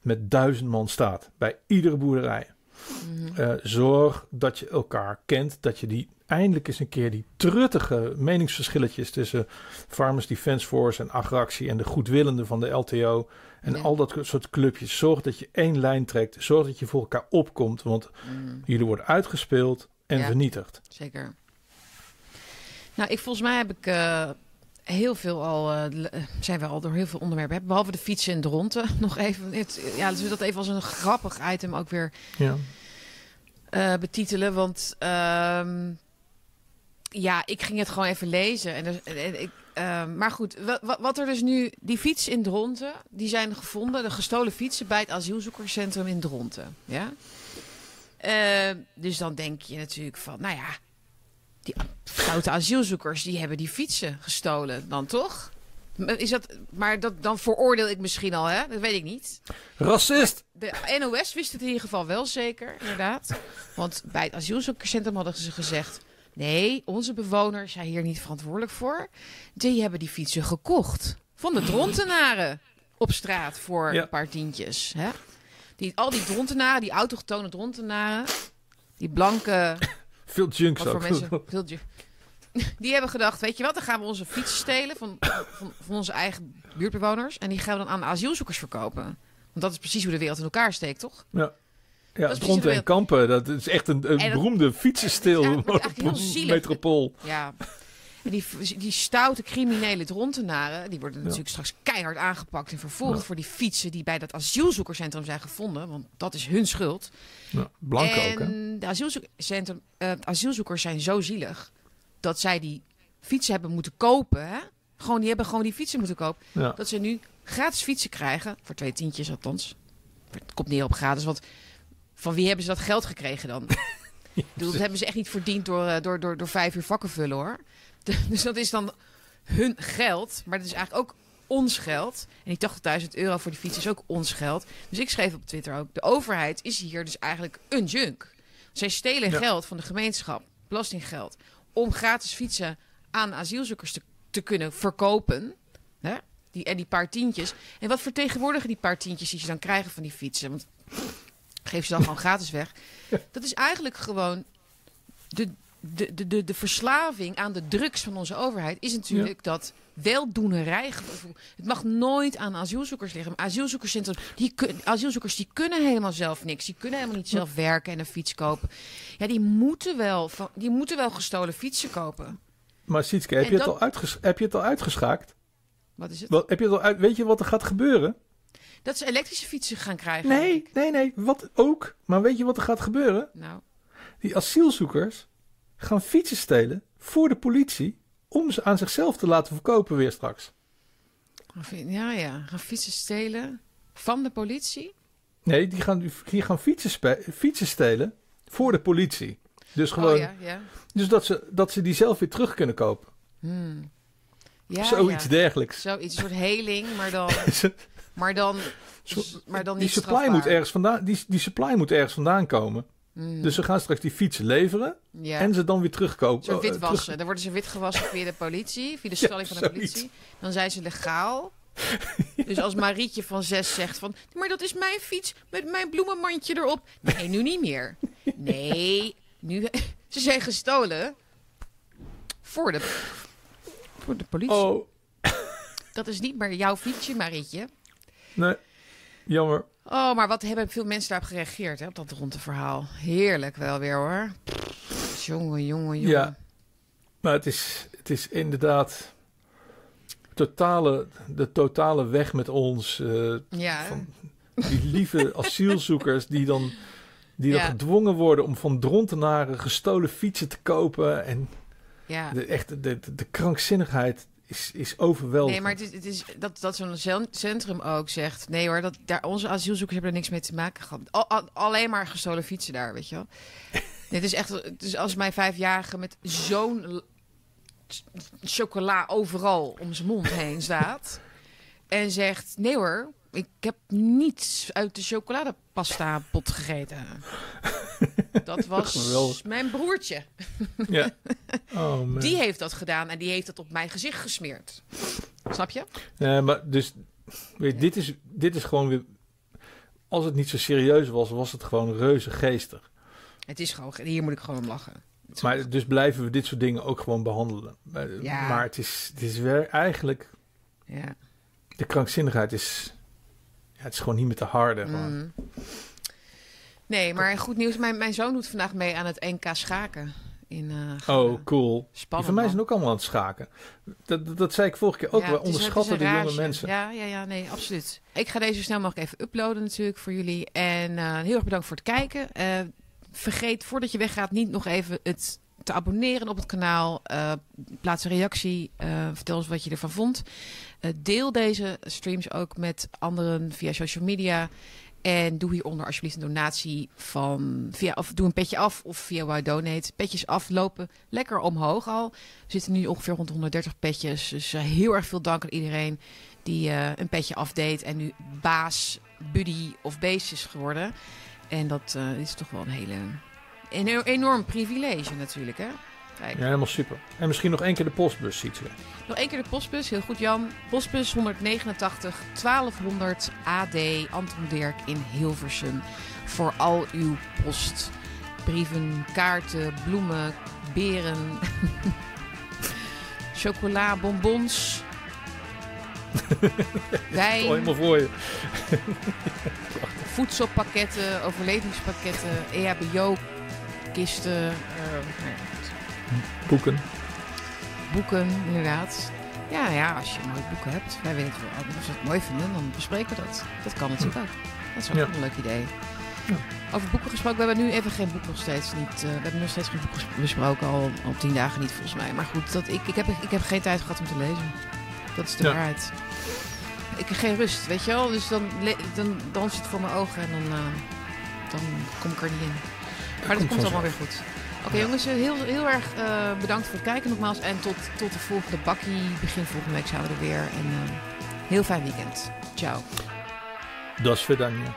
met duizend man staat. Bij iedere boerderij. mhm. Eh, zorg dat je elkaar kent. Dat je die eindelijk eens een keer die truttige meningsverschilletjes tussen Farmers Defence Force en Agractie en de goedwillenden van de LTO en Ja. al dat soort clubjes. Zorg dat je één lijn trekt. Zorg dat je voor elkaar opkomt. Want Mm, jullie worden uitgespeeld en Ja. vernietigd. zeker. Nou, ik, volgens mij heb ik eh, heel veel al... eh, zijn we al door heel veel onderwerpen. hebben, Behalve de fietsen en dronten. Nog even... Het, ja, dus we dat even als een grappig item ook weer Ja. betitelen. Want ehm, ja, ik ging het gewoon even lezen. En, en ik, ehm, maar goed, wat, er dus nu... Die fiets in Dronten, die zijn gevonden. De gestolen fietsen bij het asielzoekerscentrum in Dronten. Ja? Dus dan denk je natuurlijk van, nou ja... Die foute asielzoekers, die hebben die fietsen gestolen dan toch? Is dat, maar dat, dan veroordeel ik misschien al, hè? Dat weet ik niet. Racist! De NOS wist het in ieder geval wel zeker, inderdaad. Want bij het asielzoekerscentrum hadden ze gezegd... Nee, onze bewoners zijn hier niet verantwoordelijk voor. Die hebben die fietsen gekocht. Van de drontenaren op straat voor Ja. een paar tientjes. Hè? Die, al die drontenaren, die autochtone drontenaren... Die blanke... Veel junks Wat voor ook. mensen? Veel ju- Die hebben gedacht, weet je wat, dan gaan we onze fietsen stelen van, van, van onze eigen buurtbewoners. En die gaan we dan aan asielzoekers verkopen. Want dat is precies hoe de wereld in elkaar steekt, toch? Ja. Ja, Dronten en Kampen, dat is echt een, een beroemde fietsenstil. Metropool. Ja. Die, die stoute criminele drontenaren, die worden natuurlijk straks keihard aangepakt en vervolgd Ja. voor die fietsen die bij dat asielzoekerscentrum zijn gevonden. Want dat is hun schuld. Ja, blank ook, hè? de asielzoekerscentrum, eh, asielzoekers zijn zo zielig dat zij die fietsen hebben moeten kopen. Hè? Gewoon, die hebben gewoon die fietsen moeten kopen. Ja. Dat ze nu gratis fietsen krijgen. Voor twee tientjes althans. Het komt neer op gratis. Want van wie hebben ze dat geld gekregen dan? Bedoel, dat hebben ze echt niet verdiend door, eh, door, door, door vijf uur vakken vullen hoor. Dus dat is dan hun geld. Maar dat is eigenlijk ook ons geld. En die 80.000 euro voor die fiets is ook ons geld. Dus ik schreef op Twitter ook. De overheid is hier dus eigenlijk een junk. Zij stelen Ja. geld van de gemeenschap. Belastinggeld. Om gratis fietsen aan asielzoekers te, te kunnen verkopen. Hè? Die, en die paar tientjes. En wat vertegenwoordigen die paar tientjes die ze dan krijgen van die fietsen? Want geef ze dan gewoon gratis weg. Dat is eigenlijk gewoon de, de, de, de, de verslaving aan de drugs van onze overheid. Is natuurlijk dat weldoenerijgevoel. Het mag nooit aan asielzoekers liggen. Maar asielzoekerscentrum, die asielzoekers die kunnen helemaal zelf niks. Die kunnen helemaal niet zelf werken en een fiets kopen. Ja, die moeten wel, die moeten wel gestolen fietsen kopen. Maar Sietske, heb, En je het al uitges heb je het al uitgeschaakt? Wat is het? Wat, heb je het al uit weet je wat er gaat gebeuren? Dat ze elektrische fietsen gaan krijgen. Nee, nee, nee. Wat ook. Maar weet je wat er gaat gebeuren? Nou, Die asielzoekers gaan fietsen stelen voor de politie om ze aan zichzelf te laten verkopen weer straks. ja, ja. Gaan fietsen stelen van de politie. Nee, die gaan, die gaan fietsen, fietsen stelen voor de politie. Dus gewoon, Oh ja, ja. dus dat ze, dat ze die zelf weer terug kunnen kopen. Hmm. ja Zoiets ja. dergelijks. Zoiets, een soort heling, maar dan, maar dan, maar dan die niet supply strafbaar. moet ergens vandaan, die, die supply moet ergens vandaan komen. Hmm. Dus ze gaan straks die fietsen leveren ja. en ze dan weer terugkopen. Zo eh, witwassen. terug- Dan worden ze witgewassen via de politie, via de Ja, stalling van de zoiets. politie. Dan zijn ze legaal. Dus als Marietje van zes zegt van... Maar dat is mijn fiets met mijn bloemenmandje erop. Nee, nu niet meer. Nee, nu... Ze zijn gestolen voor de, voor de politie. Oh, Dat is niet meer jouw fietsje, Marietje. nee. Jammer. Oh, maar wat hebben veel mensen daarop gereageerd, hè, op dat ronde verhaal. Heerlijk wel weer, hoor. Jongen, jongen, jongen. Ja. Maar het is, het is inderdaad totale, de totale weg met ons. eh, Ja, van die lieve asielzoekers die dan, die dan gedwongen worden om van drontenaren gestolen fietsen te kopen. En ja. de, echt, de, de, de krankzinnigheid is, is overweldigend. Nee, maar het is, het is dat, dat zo'n cen- centrum ook zegt... Nee hoor, dat, daar, onze asielzoekers hebben er niks mee te maken gehad. Al- al- alleen maar gestolen fietsen daar, weet je wel. Dit is echt... Het is als mijn vijfjarige met zo'n chocola overal om zijn mond heen staat... en zegt... Nee hoor, ik heb niets uit de chocoladepasta pot gegeten. Dat was mijn broertje. Ja. Oh, man. Die heeft dat gedaan en die heeft dat op mijn gezicht gesmeerd. Snap je? Nee, maar dus, weet je, dit, is, dit is gewoon weer... Als het niet zo serieus was, was het gewoon reuze geestig. Het is gewoon, hier moet ik gewoon om lachen. Maar dus blijven we dit soort dingen ook gewoon behandelen. Maar, Ja. maar het is, het is weer eigenlijk... Ja. De krankzinnigheid is... Ja, het is gewoon niet meer te harde. gewoon. Mm. Nee, maar goed nieuws. Mijn, mijn zoon doet vandaag mee aan het NK schaken. In, Ghana. Oh, cool. Spannend. van mij zijn ook allemaal aan het schaken. Dat, dat, dat zei ik vorige keer ook. Ja, we onderschatten de jonge mensen. Ja, ja, ja, nee, absoluut. Ik ga deze zo snel mogelijk even uploaden natuurlijk voor jullie. En eh, heel erg bedankt voor het kijken. Eh, vergeet voordat je weggaat niet nog even het te abonneren op het kanaal. Plaats een reactie. Vertel ons wat je ervan vond. Deel deze streams ook met anderen via social media. En doe hieronder alsjeblieft een donatie van via of doe een petje af of via Why Donate. Petjes aflopen lekker omhoog al. We zitten nu ongeveer rond de 130 petjes. Dus eh, heel erg veel dank aan iedereen die eh, een petje afdeed en nu baas, buddy of beest is geworden. En dat eh, is toch wel een hele een enorm privilege natuurlijk, hè? Kijk. Ja, helemaal super. En misschien nog één keer de postbus, ziet ze. Nog één keer de postbus, heel goed Jan. Postbus 189 1200 AD Anton Dirk in Hilversum. Voor al uw post. Brieven, kaarten, bloemen, beren, chocola, bonbons, Al wijn, helemaal voor je. voedselpakketten, overlevingspakketten, EHBO-kisten, eh, nou. Boeken. boeken, inderdaad. Ja, ja, als je mooie boeken hebt, wij weten veel. Als we het mooi vinden, dan bespreken we dat. Dat kan natuurlijk ook. Dat is ook Ja. een leuk idee. Ja. Over boeken gesproken, we hebben nu even geen boek nog steeds niet. eh, we hebben nog steeds geen boek besproken, al, al tien dagen niet volgens mij. Maar goed, dat, ik, ik, heb, ik heb geen tijd gehad om te lezen. Dat is de Ja. waarheid. Ik heb geen rust, weet je wel. Dus dan, dan danst het voor mijn ogen en dan, eh, dan kom ik er niet in. Maar dat komt komt allemaal weer goed. Oké jongens, eh, heel, heel erg eh, bedankt voor het kijken nogmaals. En tot, tot de volgende bakkie. Begin volgende week zijn we er weer. En eh, heel fijn weekend. Ciao. Das Vidania.